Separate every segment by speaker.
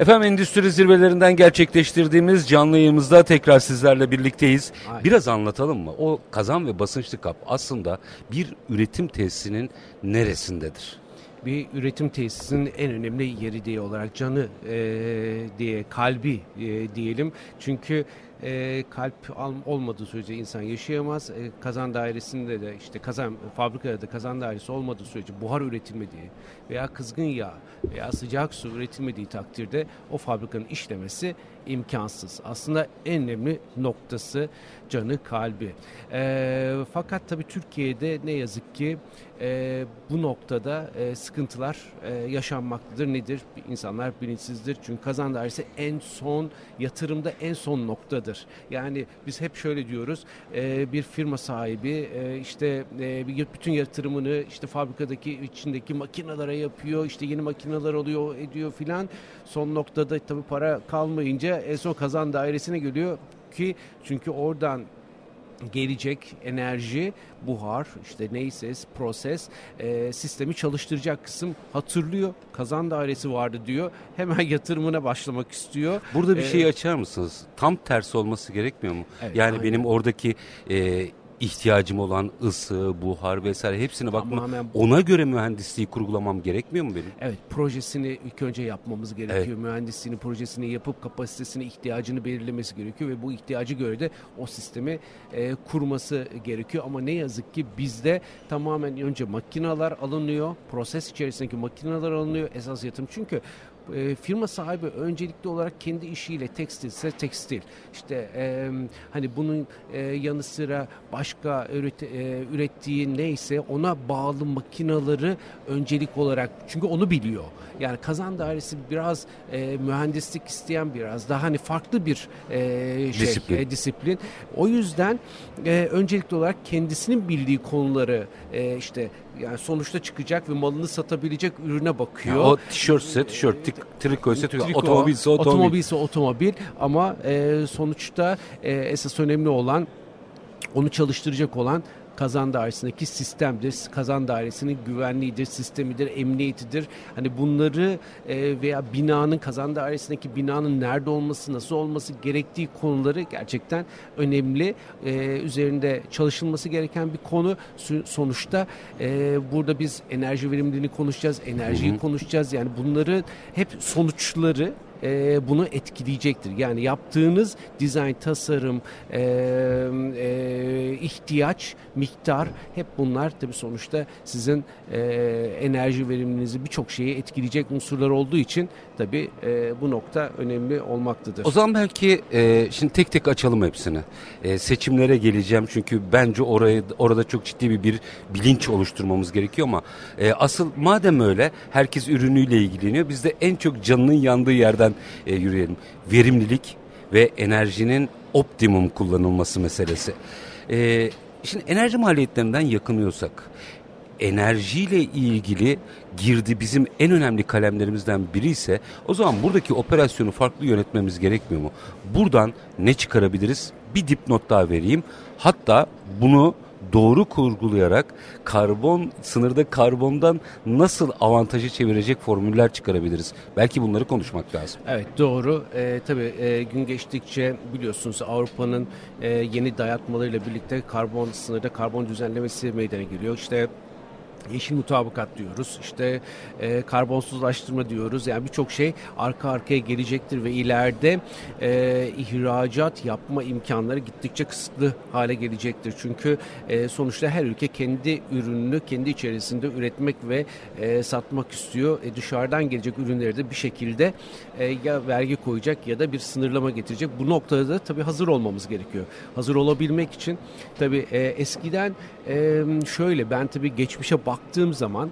Speaker 1: Efendim endüstri zirvelerinden gerçekleştirdiğimiz canlı yayımızda tekrar sizlerle birlikteyiz.
Speaker 2: Aynen.
Speaker 1: Biraz anlatalım mı? O kazan ve basınçlı kap aslında bir üretim tesisinin neresindedir?
Speaker 2: Bir üretim tesisinin en önemli yeri diye olarak canı e, diye kalbi e, diyelim. Çünkü e, kalp al- olmadığı sürece insan yaşayamaz. E, kazan dairesinde de işte kazan fabrikada da kazan dairesi olmadığı sürece buhar üretilmediği veya kızgın yağ veya sıcak su üretilmediği takdirde o fabrikanın işlemesi imkansız. Aslında en önemli noktası canı kalbi. E, fakat tabii Türkiye'de ne yazık ki e, bu noktada e, sıkıntılar e, yaşanmaktadır. Nedir? İnsanlar bilinçsizdir. Çünkü kazan dairesi en son yatırımda en son noktadır. Yani biz hep şöyle diyoruz. e, bir firma sahibi e, işte e, bütün yatırımını işte fabrikadaki içindeki makinalara yapıyor. işte yeni makineler oluyor, ediyor filan. Son noktada tabii para kalmayınca en son kazan dairesine geliyor ki çünkü oradan gelecek enerji, buhar, işte neyse proses e, sistemi çalıştıracak kısım hatırlıyor. Kazan dairesi vardı diyor. Hemen yatırımına başlamak istiyor.
Speaker 1: Burada bir
Speaker 2: Ee,
Speaker 1: şey açar mısınız? Tam tersi olması gerekmiyor mu?
Speaker 2: Evet,
Speaker 1: yani
Speaker 2: aynen.
Speaker 1: benim oradaki e, ihtiyacım olan ısı, buhar vesaire hepsine bakma.
Speaker 2: Tamamen bu.
Speaker 1: Ona göre mühendisliği kurgulamam gerekmiyor mu benim?
Speaker 2: Evet projesini ilk önce yapmamız gerekiyor. Mühendisliğini, projesini yapıp kapasitesini, ihtiyacını belirlemesi gerekiyor ve bu ihtiyacı göre de o sistemi e, kurması gerekiyor. Ama ne yazık ki bizde tamamen önce makineler alınıyor, proses içerisindeki makineler alınıyor esas yatırım. Çünkü e, firma sahibi öncelikli olarak kendi işiyle tekstilse tekstil. İşte e, hani bunun e, yanı sıra başka üret, e, ürettiği neyse ona bağlı makinaları öncelik olarak çünkü onu biliyor. Yani kazan dairesi biraz e, mühendislik isteyen biraz daha hani farklı bir e, şey,
Speaker 1: Disiplin.
Speaker 2: e, disiplin. O yüzden e, öncelikli olarak kendisinin bildiği konuları e, işte yani sonuçta çıkacak ve malını satabilecek ürüne bakıyor.
Speaker 1: O tişörtse tişört, tik- triko ise Triko, otomobilse otomobil.
Speaker 2: otomobilse otomobil ama e, sonuçta e, esas önemli olan onu çalıştıracak olan kazan dairesindeki sistemdir. Kazan dairesinin güvenliğidir, sistemidir, emniyetidir. Hani bunları e, veya binanın kazan dairesindeki binanın nerede olması, nasıl olması gerektiği konuları gerçekten önemli. E, üzerinde çalışılması gereken bir konu. Sonuçta e, burada biz enerji verimliliğini konuşacağız, enerjiyi konuşacağız. Yani bunları hep sonuçları e, bunu etkileyecektir. Yani yaptığınız dizayn, tasarım, e, e, ihtiyaç, miktar hep bunlar tabii sonuçta sizin e, enerji verimliliğinizi birçok şeyi etkileyecek unsurlar olduğu için tabii e, bu nokta önemli olmaktadır.
Speaker 1: O zaman belki e, şimdi tek tek açalım hepsini. E, seçimlere geleceğim çünkü bence orayı orada çok ciddi bir, bir bilinç oluşturmamız gerekiyor ama e, asıl madem öyle herkes ürünüyle ilgileniyor biz de en çok canının yandığı yerden e, yürüyelim. Verimlilik ve enerjinin optimum kullanılması meselesi. E, şimdi enerji maliyetlerinden yakınıyorsak enerjiyle ilgili girdi bizim en önemli kalemlerimizden biri ise o zaman buradaki operasyonu farklı yönetmemiz gerekmiyor mu? Buradan ne çıkarabiliriz? Bir dipnot daha vereyim. Hatta bunu doğru kurgulayarak karbon sınırda karbondan nasıl avantajı çevirecek formüller çıkarabiliriz? Belki bunları konuşmak lazım.
Speaker 2: Evet doğru. Ee, tabii e, gün geçtikçe biliyorsunuz Avrupa'nın e, yeni dayatmalarıyla birlikte karbon sınırda karbon düzenlemesi meydana geliyor. İşte yeşil mutabakat diyoruz. İşte e, karbonsuzlaştırma diyoruz. Yani birçok şey arka arkaya gelecektir ve ileride e, ihracat yapma imkanları gittikçe kısıtlı hale gelecektir. Çünkü e, sonuçta her ülke kendi ürününü kendi içerisinde üretmek ve e, satmak istiyor. E, dışarıdan gelecek ürünleri de bir şekilde e, ya vergi koyacak ya da bir sınırlama getirecek. Bu noktada da tabii hazır olmamız gerekiyor. Hazır olabilmek için tabii e, eskiden e, şöyle ben tabii geçmişe baktığım zaman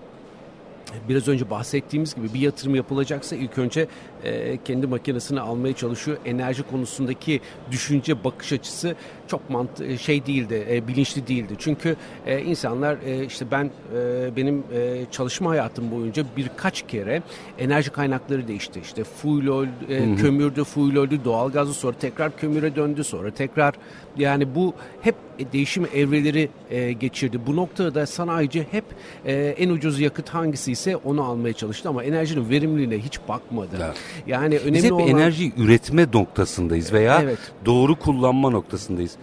Speaker 2: biraz önce bahsettiğimiz gibi bir yatırım yapılacaksa ilk önce e, kendi makinesini almaya çalışıyor. Enerji konusundaki düşünce bakış açısı çok mantı şey değildi, e, bilinçli değildi. Çünkü e, insanlar e, işte ben e, benim e, çalışma hayatım boyunca birkaç kere enerji kaynakları değişti. İşte fuel oil, e, kömürdü, fuel oil'dü, doğalgazı sonra tekrar kömüre döndü, sonra tekrar yani bu hep değişim evreleri e, geçirdi. Bu noktada sanayici hep e, en ucuz yakıt hangisi geldiyse onu almaya çalıştı ama enerjinin verimliliğine hiç bakmadı. Evet. Yani önemli
Speaker 1: Biz hep
Speaker 2: olan...
Speaker 1: enerjiyi üretme noktasındayız veya evet. doğru kullanma noktasındayız.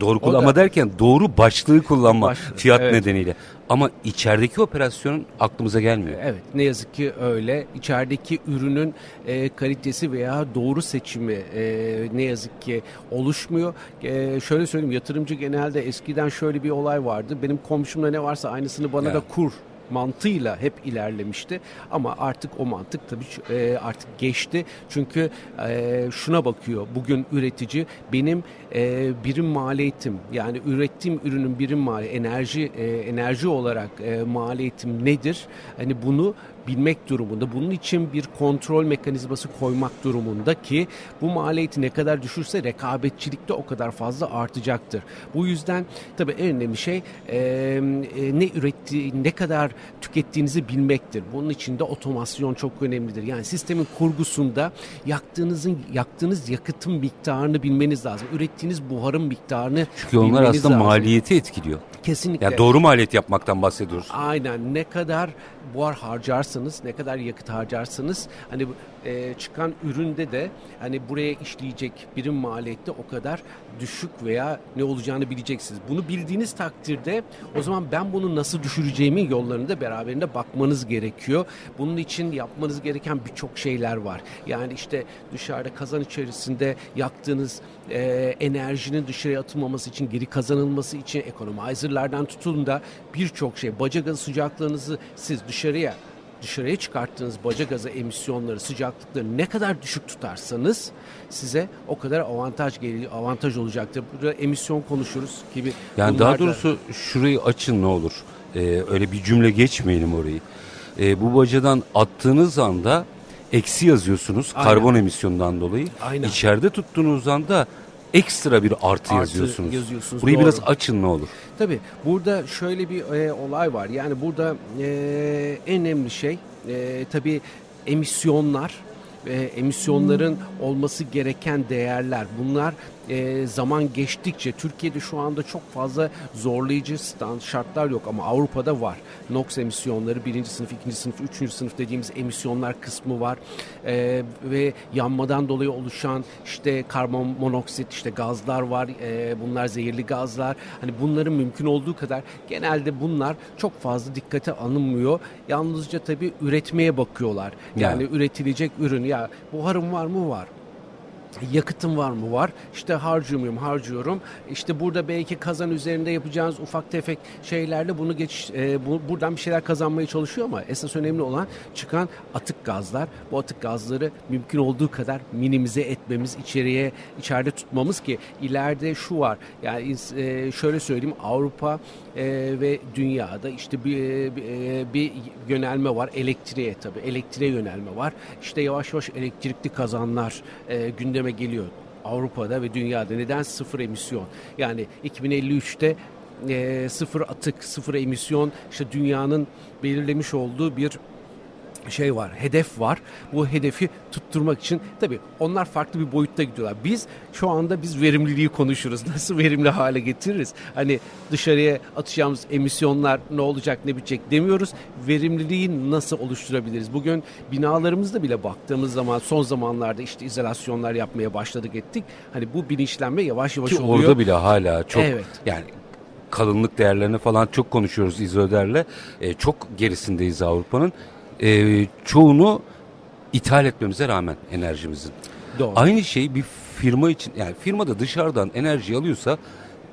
Speaker 1: Doğru kullanma da, derken doğru başlığı kullanma başlığı, fiyat evet. nedeniyle. Ama içerideki operasyon aklımıza gelmiyor.
Speaker 2: Evet ne yazık ki öyle. İçerideki ürünün e, kalitesi veya doğru seçimi e, ne yazık ki oluşmuyor. E, şöyle söyleyeyim yatırımcı genelde eskiden şöyle bir olay vardı. Benim komşumda ne varsa aynısını bana evet. da kur mantığıyla hep ilerlemişti. Ama artık o mantık tabii e, artık geçti. Çünkü e, şuna bakıyor bugün üretici benim e, birim maliyetim yani ürettiğim ürünün birim mali enerji e, enerji olarak maliyetim nedir? Hani bunu bilmek durumunda. Bunun için bir kontrol mekanizması koymak durumunda ki bu maliyeti ne kadar düşürse rekabetçilikte o kadar fazla artacaktır. Bu yüzden tabii en önemli şey e, ne ürettiği, ne kadar tükettiğinizi bilmektir. Bunun için de otomasyon çok önemlidir. Yani sistemin kurgusunda yaktığınızın yaktığınız yakıtın miktarını bilmeniz lazım. Ürettiğiniz buharın miktarını
Speaker 1: Çünkü onlar aslında lazım. maliyeti etkiliyor.
Speaker 2: Kesinlikle.
Speaker 1: Yani doğru maliyet yapmaktan bahsediyoruz.
Speaker 2: Aynen. Ne kadar buhar harcarsanız, ne kadar yakıt harcarsanız hani e, çıkan üründe de hani buraya işleyecek birim maliyette o kadar düşük veya ne olacağını bileceksiniz. Bunu bildiğiniz takdirde o zaman ben bunu nasıl düşüreceğimin yollarını da beraberinde bakmanız gerekiyor. Bunun için yapmanız gereken birçok şeyler var. Yani işte dışarıda kazan içerisinde yaktığınız e, enerjinin dışarıya atılmaması için, geri kazanılması için ekonomizerlardan tutun da birçok şey. Baca gazı sıcaklığınızı siz dışarıya dışarıya çıkarttığınız baca gazı emisyonları, sıcaklıkları ne kadar düşük tutarsanız size o kadar avantaj geliyor, avantaj olacaktır. Burada emisyon konuşuruz gibi.
Speaker 1: Yani daha doğrusu da... şurayı açın ne olur. Ee, öyle bir cümle geçmeyelim orayı. Ee, bu bacadan attığınız anda eksi yazıyorsunuz Aynen. karbon emisyonundan dolayı. Aynen. İçeride tuttuğunuz anda ekstra bir artı, artı yazıyorsunuz. yazıyorsunuz. Burayı doğru. biraz açın ne olur.
Speaker 2: Tabii burada şöyle bir e, olay var. Yani burada e, en önemli şey e, tabii emisyonlar e, emisyonların olması gereken değerler bunlar e, zaman geçtikçe Türkiye'de şu anda çok fazla zorlayıcı stand, şartlar yok ama Avrupa'da var. NOx emisyonları birinci sınıf, ikinci sınıf, üçüncü sınıf dediğimiz emisyonlar kısmı var e, ve yanmadan dolayı oluşan işte karbon monoksit işte gazlar var. E, bunlar zehirli gazlar. Hani bunların mümkün olduğu kadar genelde bunlar çok fazla dikkate alınmıyor. Yalnızca tabii üretmeye bakıyorlar. Yani, yani üretilecek ürün ya buharım var mı? Var yakıtım var mı? Var. İşte harcıyor muyum? Harcıyorum. İşte burada belki kazan üzerinde yapacağınız ufak tefek şeylerle bunu geç e, bu, buradan bir şeyler kazanmaya çalışıyor ama esas önemli olan çıkan atık gazlar. Bu atık gazları mümkün olduğu kadar minimize etmemiz, içeriye içeride tutmamız ki ileride şu var. Yani e, şöyle söyleyeyim Avrupa e, ve dünyada işte bir, e, bir yönelme var elektriğe tabii. Elektriğe yönelme var. İşte yavaş yavaş elektrikli kazanlar e, gündeme geliyor. Avrupa'da ve dünyada neden sıfır emisyon? Yani 2053'te e, sıfır atık, sıfır emisyon işte dünyanın belirlemiş olduğu bir şey var, hedef var. Bu hedefi tutturmak için tabii onlar farklı bir boyutta gidiyorlar. Biz şu anda biz verimliliği konuşuruz. Nasıl verimli hale getiririz? Hani dışarıya atacağımız emisyonlar ne olacak ne bitecek demiyoruz. Verimliliği nasıl oluşturabiliriz? Bugün binalarımızda bile baktığımız zaman son zamanlarda işte izolasyonlar yapmaya başladık ettik. Hani bu bilinçlenme yavaş yavaş
Speaker 1: Ki
Speaker 2: oluyor.
Speaker 1: orada bile hala çok evet. yani kalınlık değerlerini falan çok konuşuyoruz İzöder'le. E, çok gerisindeyiz Avrupa'nın e, çoğunu ithal etmemize rağmen enerjimizin. Doğru. Aynı şey bir firma için yani firma da dışarıdan enerji alıyorsa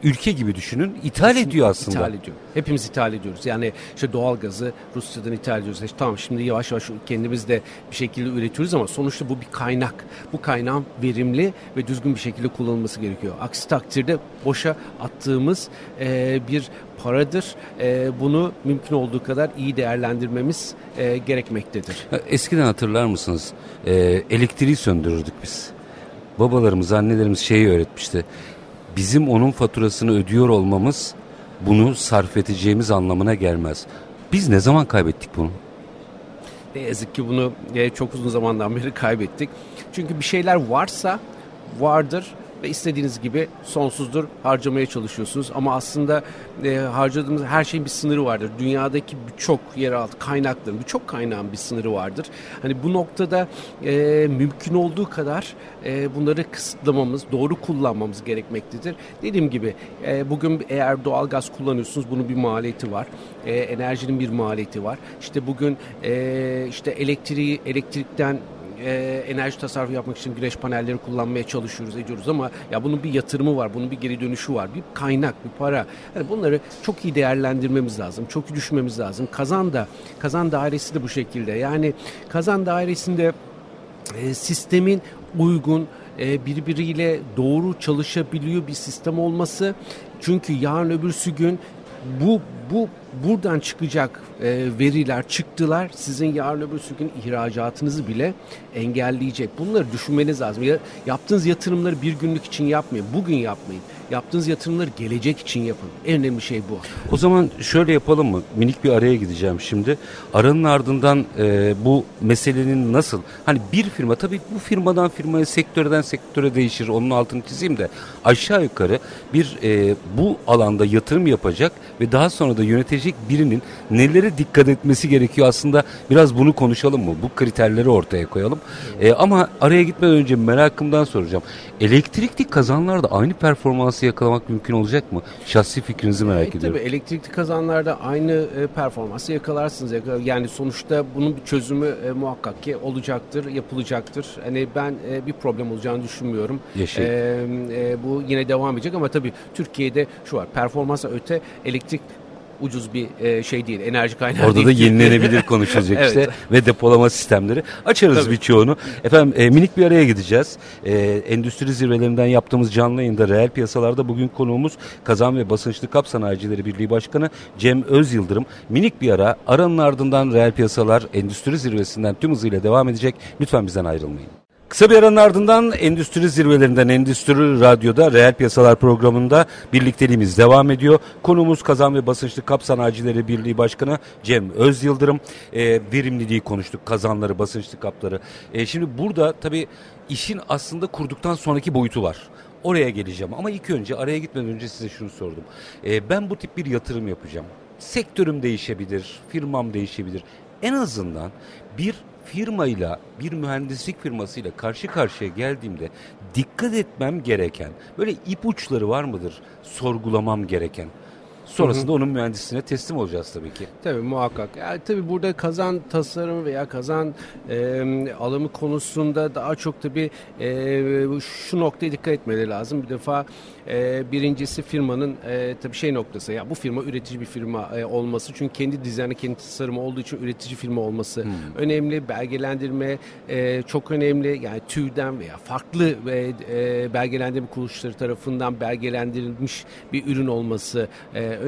Speaker 1: ülke gibi düşünün ithal Kesinlikle ediyor aslında.
Speaker 2: İthal ediyor. Hepimiz ithal ediyoruz. Yani işte doğal gazı Rusya'dan ithal ediyoruz. İşte tamam şimdi yavaş yavaş kendimiz de bir şekilde üretiyoruz ama sonuçta bu bir kaynak. Bu kaynağın verimli ve düzgün bir şekilde kullanılması gerekiyor. Aksi takdirde boşa attığımız e, bir paradır. E, bunu mümkün olduğu kadar iyi değerlendirmemiz e, gerekmektedir.
Speaker 1: Eskiden hatırlar mısınız? E, elektriği söndürürdük biz. Babalarımız, annelerimiz şeyi öğretmişti bizim onun faturasını ödüyor olmamız bunu sarf edeceğimiz anlamına gelmez. Biz ne zaman kaybettik bunu?
Speaker 2: Ne yazık ki bunu e, çok uzun zamandan beri kaybettik. Çünkü bir şeyler varsa vardır ve istediğiniz gibi sonsuzdur harcamaya çalışıyorsunuz. Ama aslında e, harcadığımız her şeyin bir sınırı vardır. Dünyadaki birçok yeraltı kaynakların, birçok kaynağın bir sınırı vardır. Hani bu noktada e, mümkün olduğu kadar e, bunları kısıtlamamız, doğru kullanmamız gerekmektedir. Dediğim gibi e, bugün eğer doğal gaz kullanıyorsunuz bunun bir maliyeti var. E, enerjinin bir maliyeti var. İşte bugün e, işte elektriği elektrikten e, enerji tasarrufu yapmak için güneş panelleri kullanmaya çalışıyoruz, ediyoruz ama ya bunun bir yatırımı var, bunun bir geri dönüşü var, bir kaynak, bir para. Yani bunları çok iyi değerlendirmemiz lazım, çok iyi düşünmemiz lazım. Kazan da, kazan dairesi de bu şekilde. Yani kazan dairesinde e, sistemin uygun, e, birbiriyle doğru çalışabiliyor bir sistem olması. Çünkü yarın öbürsü gün bu bu buradan çıkacak e, veriler, çıktılar sizin yarın öbürsü gün ihracatınızı bile engelleyecek. Bunları düşünmeniz lazım. Ya, yaptığınız yatırımları bir günlük için yapmayın. Bugün yapmayın. Yaptığınız yatırımları gelecek için yapın. En önemli şey bu.
Speaker 1: O zaman şöyle yapalım mı? Minik bir araya gideceğim şimdi. Aranın ardından e, bu meselenin nasıl? Hani bir firma tabii bu firmadan firmaya, sektörden sektöre değişir. Onun altını çizeyim de aşağı yukarı bir e, bu alanda yatırım yapacak ve daha sonra da yönetecek birinin nelere dikkat etmesi gerekiyor aslında biraz bunu konuşalım mı? Bu kriterleri ortaya koyalım. E, ama araya gitmeden önce merakımdan soracağım. Elektrikli kazanlarda aynı performansı yakalamak mümkün olacak mı? Şahsi fikrinizi merak
Speaker 2: e,
Speaker 1: ediyorum.
Speaker 2: Tabii elektrikli kazanlarda aynı e, performansı yakalarsınız. Yani sonuçta bunun bir çözümü e, muhakkak ki olacaktır, yapılacaktır. Hani ben e, bir problem olacağını düşünmüyorum.
Speaker 1: Yeşil.
Speaker 2: E, e, bu yine devam edecek ama tabii Türkiye'de şu var. Performansa öte elektrik ucuz bir e, şey değil, enerji kaynağı
Speaker 1: Orada
Speaker 2: değil.
Speaker 1: da yenilenebilir konuşulacak
Speaker 2: Evet.
Speaker 1: işte ve depolama sistemleri. Açarız
Speaker 2: Tabii.
Speaker 1: birçoğunu. Efendim e, minik bir araya gideceğiz. E, endüstri zirvelerinden yaptığımız canlı yayında reel piyasalarda bugün konuğumuz Kazan ve Basınçlı Kap Sanayicileri Birliği Başkanı Cem Özyıldırım. Minik bir ara. Aranın ardından reel piyasalar endüstri zirvesinden tüm hızıyla devam edecek. Lütfen bizden ayrılmayın. Kısa bir aranın ardından endüstri zirvelerinden Endüstri Radyo'da reel piyasalar programında birlikteliğimiz devam ediyor. Konuğumuz Kazan ve Basınçlı Kap Sanayicileri Birliği Başkanı Cem Özyıldırım. E, verimliliği konuştuk, kazanları, basınçlı kapları. E, şimdi burada tabii işin aslında kurduktan sonraki boyutu var. Oraya geleceğim ama ilk önce araya gitmeden önce size şunu sordum. E, ben bu tip bir yatırım yapacağım. Sektörüm değişebilir, firmam değişebilir. En azından bir firmayla bir mühendislik firmasıyla karşı karşıya geldiğimde dikkat etmem gereken böyle ipuçları var mıdır sorgulamam gereken? Sonrasında onun mühendisliğine teslim olacağız tabii ki.
Speaker 2: Tabii muhakkak. Yani tabii burada kazan tasarım veya kazan e, alımı konusunda daha çok tabii e, şu noktaya dikkat etmeleri lazım. Bir defa e, birincisi firmanın e, tabii şey noktası ya bu firma üretici bir firma e, olması çünkü kendi dizaynı kendi tasarımı olduğu için üretici firma olması önemli. Belgelendirme e, çok önemli. Yani TÜV'den veya farklı e, e, belgelendirme kuruluşları tarafından belgelendirilmiş bir ürün olması e, önemli.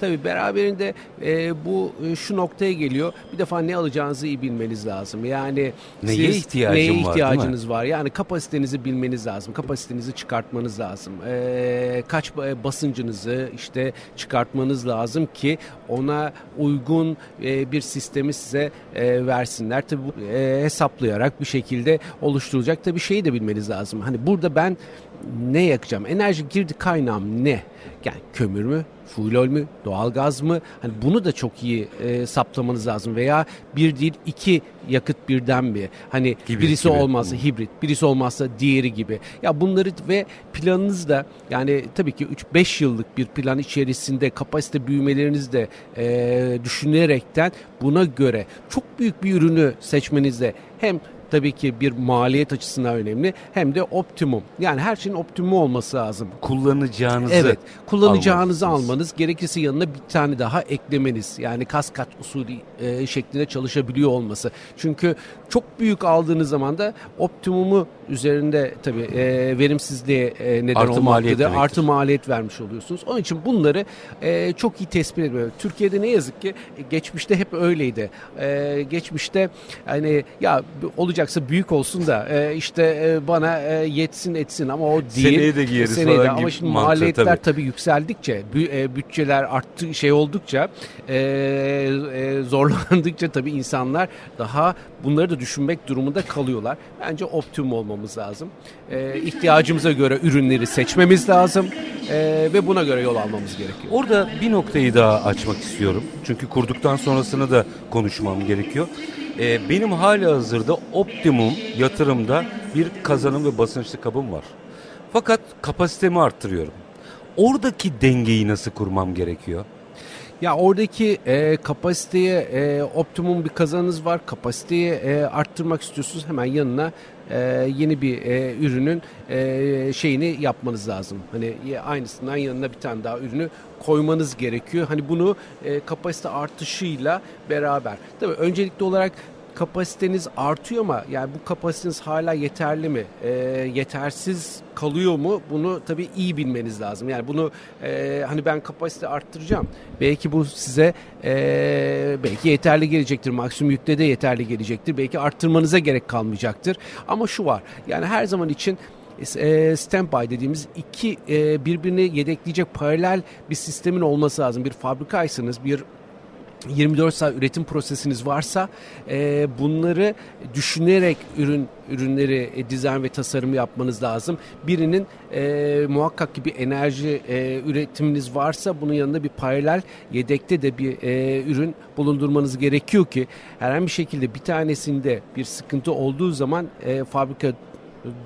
Speaker 2: Tabii beraberinde e, bu e, şu noktaya geliyor. Bir defa ne alacağınızı iyi bilmeniz lazım. Yani
Speaker 1: Neye
Speaker 2: siz
Speaker 1: ihtiyacım
Speaker 2: neye
Speaker 1: var,
Speaker 2: ihtiyacınız var? Yani kapasitenizi bilmeniz lazım. Kapasitenizi çıkartmanız lazım. E, kaç ba- basıncınızı işte çıkartmanız lazım ki ona uygun e, bir sistemi size e, versinler. Tabii bu e, hesaplayarak bir şekilde oluşturulacak. Tabii şeyi de bilmeniz lazım. Hani burada ben ne yakacağım? Enerji girdi kaynağım ne? Yani kömür mü? Fuel mü? Doğalgaz mı? Hani bunu da çok iyi e, saptamanız lazım. Veya bir değil iki yakıt birden mi? Hani
Speaker 1: Hibrit
Speaker 2: birisi
Speaker 1: gibi.
Speaker 2: olmazsa hibrit, birisi olmazsa diğeri gibi. Ya bunları ve planınız da yani tabii ki 3-5 yıllık bir plan içerisinde kapasite büyümelerinizi de e, düşünerekten buna göre çok büyük bir ürünü seçmenizde hem tabii ki bir maliyet açısından önemli hem de optimum. Yani her şeyin optimum olması lazım.
Speaker 1: Kullanacağınızı
Speaker 2: Evet, kullanacağınızı almanız, gerekirse yanına bir tane daha eklemeniz. Yani kas kat usulü e, şeklinde çalışabiliyor olması. Çünkü çok büyük aldığınız zaman da optimumu üzerinde tabii e, verimsizliğe e, neden
Speaker 1: Artı maliyet
Speaker 2: olmaktadır.
Speaker 1: demektir.
Speaker 2: Artı maliyet vermiş oluyorsunuz. Onun için bunları e, çok iyi tespit etmiyor. Türkiye'de ne yazık ki e, geçmişte hep öyleydi. E, geçmişte hani ya olacaksa büyük olsun da e, işte e, bana e, yetsin etsin ama o değil.
Speaker 1: Seneye de giyeriz
Speaker 2: Seneye de.
Speaker 1: falan
Speaker 2: Ama
Speaker 1: gibi
Speaker 2: şimdi
Speaker 1: mantığı
Speaker 2: maliyetler
Speaker 1: tabii.
Speaker 2: tabii yükseldikçe, bü- e, bütçeler arttı şey oldukça, e, e, zorlandıkça tabii insanlar daha bunları da düşünmek durumunda kalıyorlar. Bence optimum olmamız olmamız lazım. E, ihtiyacımıza göre ürünleri seçmemiz lazım e, ve buna göre yol almamız gerekiyor.
Speaker 1: Orada bir noktayı daha açmak istiyorum. Çünkü kurduktan sonrasını da konuşmam gerekiyor. E, benim hali hazırda optimum yatırımda bir kazanım ve basınçlı kabım var. Fakat kapasitemi arttırıyorum. Oradaki dengeyi nasıl kurmam gerekiyor?
Speaker 2: Ya oradaki e, kapasiteye e, optimum bir kazanınız var. Kapasiteyi e, arttırmak istiyorsunuz. Hemen yanına e, yeni bir e, ürünün e, şeyini yapmanız lazım. Hani aynısından yanına bir tane daha ürünü koymanız gerekiyor. Hani bunu e, kapasite artışıyla beraber. Tabii öncelikli olarak kapasiteniz artıyor ama yani bu kapasiteniz hala yeterli mi? E, yetersiz kalıyor mu? Bunu tabii iyi bilmeniz lazım. Yani bunu e, hani ben kapasite arttıracağım. Belki bu size e, belki yeterli gelecektir. Maksimum yükte de yeterli gelecektir. Belki arttırmanıza gerek kalmayacaktır. Ama şu var. Yani her zaman için e, standby dediğimiz iki e, birbirini yedekleyecek paralel bir sistemin olması lazım. Bir fabrikaysanız, bir 24 saat üretim prosesiniz varsa e, bunları düşünerek ürün ürünleri e, dizayn ve tasarım yapmanız lazım. Birinin e, muhakkak ki bir enerji e, üretiminiz varsa bunun yanında bir paralel yedekte de bir e, ürün bulundurmanız gerekiyor ki herhangi bir şekilde bir tanesinde bir sıkıntı olduğu zaman e, fabrika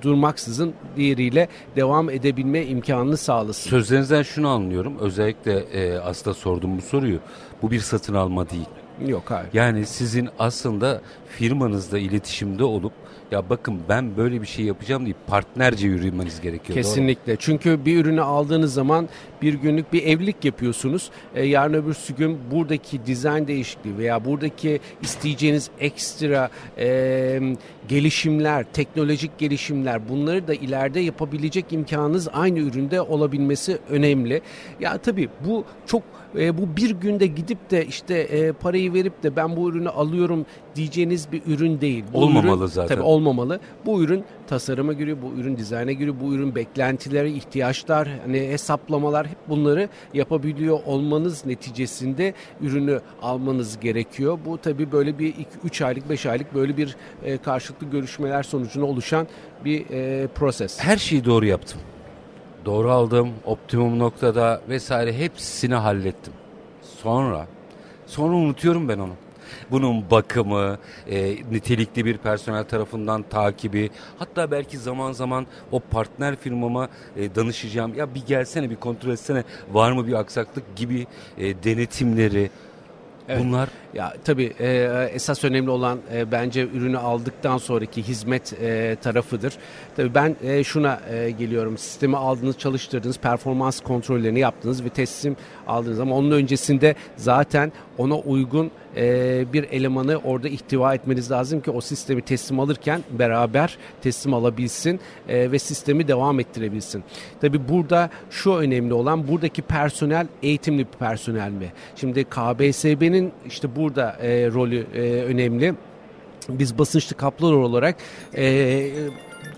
Speaker 2: durmaksızın diğeriyle devam edebilme imkanını sağlasın.
Speaker 1: Sözlerinizden şunu anlıyorum. Özellikle e, aslında sordum bu soruyu. Bu bir satın alma değil.
Speaker 2: Yok hayır.
Speaker 1: Yani sizin aslında firmanızda iletişimde olup ya bakın ben böyle bir şey yapacağım deyip partnerce yürümeniz gerekiyor.
Speaker 2: Kesinlikle. Çünkü bir ürünü aldığınız zaman bir günlük bir evlilik yapıyorsunuz. E, yarın öbürsü gün buradaki dizayn değişikliği veya buradaki isteyeceğiniz ekstra e, gelişimler, teknolojik gelişimler bunları da ileride yapabilecek imkanınız aynı üründe olabilmesi önemli. Ya tabii bu çok e, bu bir günde gidip de işte e, parayı verip de ben bu ürünü alıyorum diyeceğiniz bir ürün değil. Bu
Speaker 1: olmamalı
Speaker 2: ürün,
Speaker 1: zaten.
Speaker 2: Tabii olmamalı. Bu ürün tasarıma giriyor, bu ürün dizayna giriyor, bu ürün beklentileri, ihtiyaçlar, hani hesaplamalar hep bunları yapabiliyor olmanız neticesinde ürünü almanız gerekiyor. Bu tabii böyle bir 3 aylık, 5 aylık böyle bir e, karşılıklı görüşmeler sonucunda oluşan bir e, proses.
Speaker 1: Her şeyi doğru yaptım. Doğru aldım, optimum noktada vesaire hepsini hallettim. Sonra, sonra unutuyorum ben onu. Bunun bakımı, e, nitelikli bir personel tarafından takibi, hatta belki zaman zaman o partner firmama e, danışacağım. Ya bir gelsene bir kontrol etsene var mı bir aksaklık gibi e, denetimleri, Evet. Bunlar
Speaker 2: ya tabii e, esas önemli olan e, bence ürünü aldıktan sonraki hizmet e, tarafıdır. Tabii ben e, şuna e, geliyorum. Sistemi aldınız, çalıştırdınız, performans kontrollerini yaptınız ve teslim aldınız ama onun öncesinde zaten ona uygun e, bir elemanı orada ihtiva etmeniz lazım ki o sistemi teslim alırken beraber teslim alabilsin e, ve sistemi devam ettirebilsin. Tabi burada şu önemli olan buradaki personel eğitimli bir personel mi? Şimdi KBSB'nin işte burada e, rolü e, önemli. Biz basınçlı kaplar olarak e,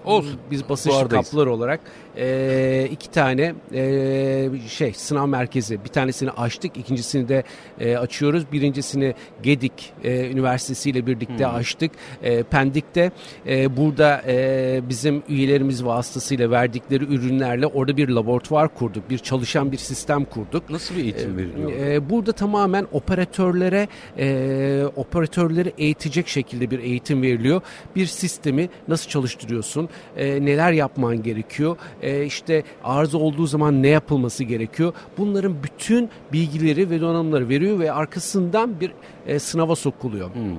Speaker 2: Olsun. Biz basınçlı kaplar olarak e, iki tane e, şey sınav merkezi. Bir tanesini açtık ikincisini de e, açıyoruz. Birincisini Gedik e, Üniversitesi ile birlikte hmm. açtık. E, Pendik'te e, burada e, bizim üyelerimiz vasıtasıyla verdikleri ürünlerle orada bir laboratuvar kurduk. Bir çalışan bir sistem kurduk.
Speaker 1: Nasıl bir eğitim veriliyor
Speaker 2: e, burada tamamen operatörlere e, operatörleri eğitecek şekilde bir eğitim veriliyor. Bir sistemi nasıl çalıştırıyorsun? E, neler yapman gerekiyor e, işte arıza olduğu zaman ne yapılması gerekiyor. Bunların bütün bilgileri ve donanımları veriyor ve arkasından bir e, sınava sokuluyor. Hmm.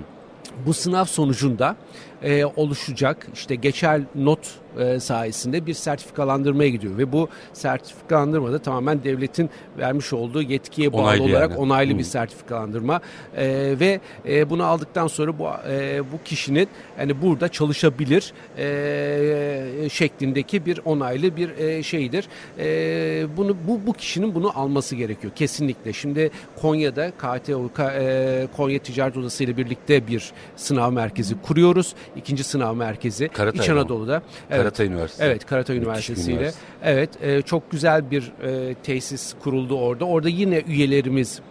Speaker 2: Bu sınav sonucunda e, oluşacak işte geçer not e, sayesinde bir sertifikalandırmaya gidiyor ve bu sertifikalandırma da tamamen devletin vermiş olduğu yetkiye bağlı onaylı olarak yani. onaylı hmm. bir sertifikalandırma e, ve e, bunu aldıktan sonra bu e, bu kişinin yani burada çalışabilir e, şeklindeki bir onaylı bir e, şeydir. E, bunu bu bu kişinin bunu alması gerekiyor kesinlikle. Şimdi Konya'da KTO e, Konya Ticaret Odası ile birlikte bir sınav merkezi kuruyoruz. İkinci sınav merkezi Karatay İç Anadolu'da.
Speaker 1: Evet, Karatay Üniversitesi.
Speaker 2: Evet, Karatay Üniversitesi ile. Evet, e, çok güzel bir e, tesis kuruldu orada. Orada yine üyelerimiz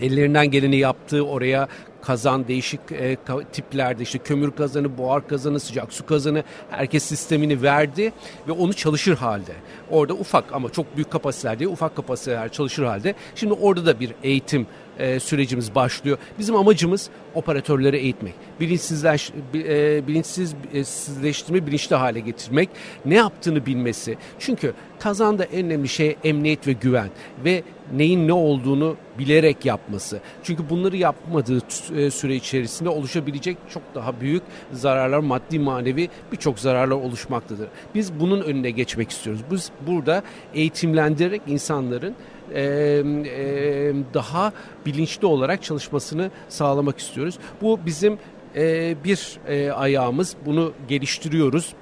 Speaker 2: ellerinden geleni yaptığı oraya kazan değişik e, tiplerde işte kömür kazanı, buhar kazanı, sıcak su kazanı herkes sistemini verdi ve onu çalışır halde. Orada ufak ama çok büyük kapasiteler değil ufak kapasiteler çalışır halde. Şimdi orada da bir eğitim e, sürecimiz başlıyor. Bizim amacımız operatörleri eğitmek. Bilinçsizleş, e, bilinçsizleştirme, bilinçli hale getirmek. Ne yaptığını bilmesi. Çünkü kazanda en önemli şey emniyet ve güven. Ve neyin ne olduğunu bilerek yapması. Çünkü bunları yapmadığı e, süre içerisinde oluşabilecek çok daha büyük zararlar, maddi manevi birçok zararlar oluşmaktadır. Biz bunun önüne geçmek istiyoruz. Biz burada eğitimlendirerek insanların e, e, daha bilinçli olarak çalışmasını sağlamak istiyoruz. Bu bizim e, bir e, ayağımız. Bunu geliştiriyoruz.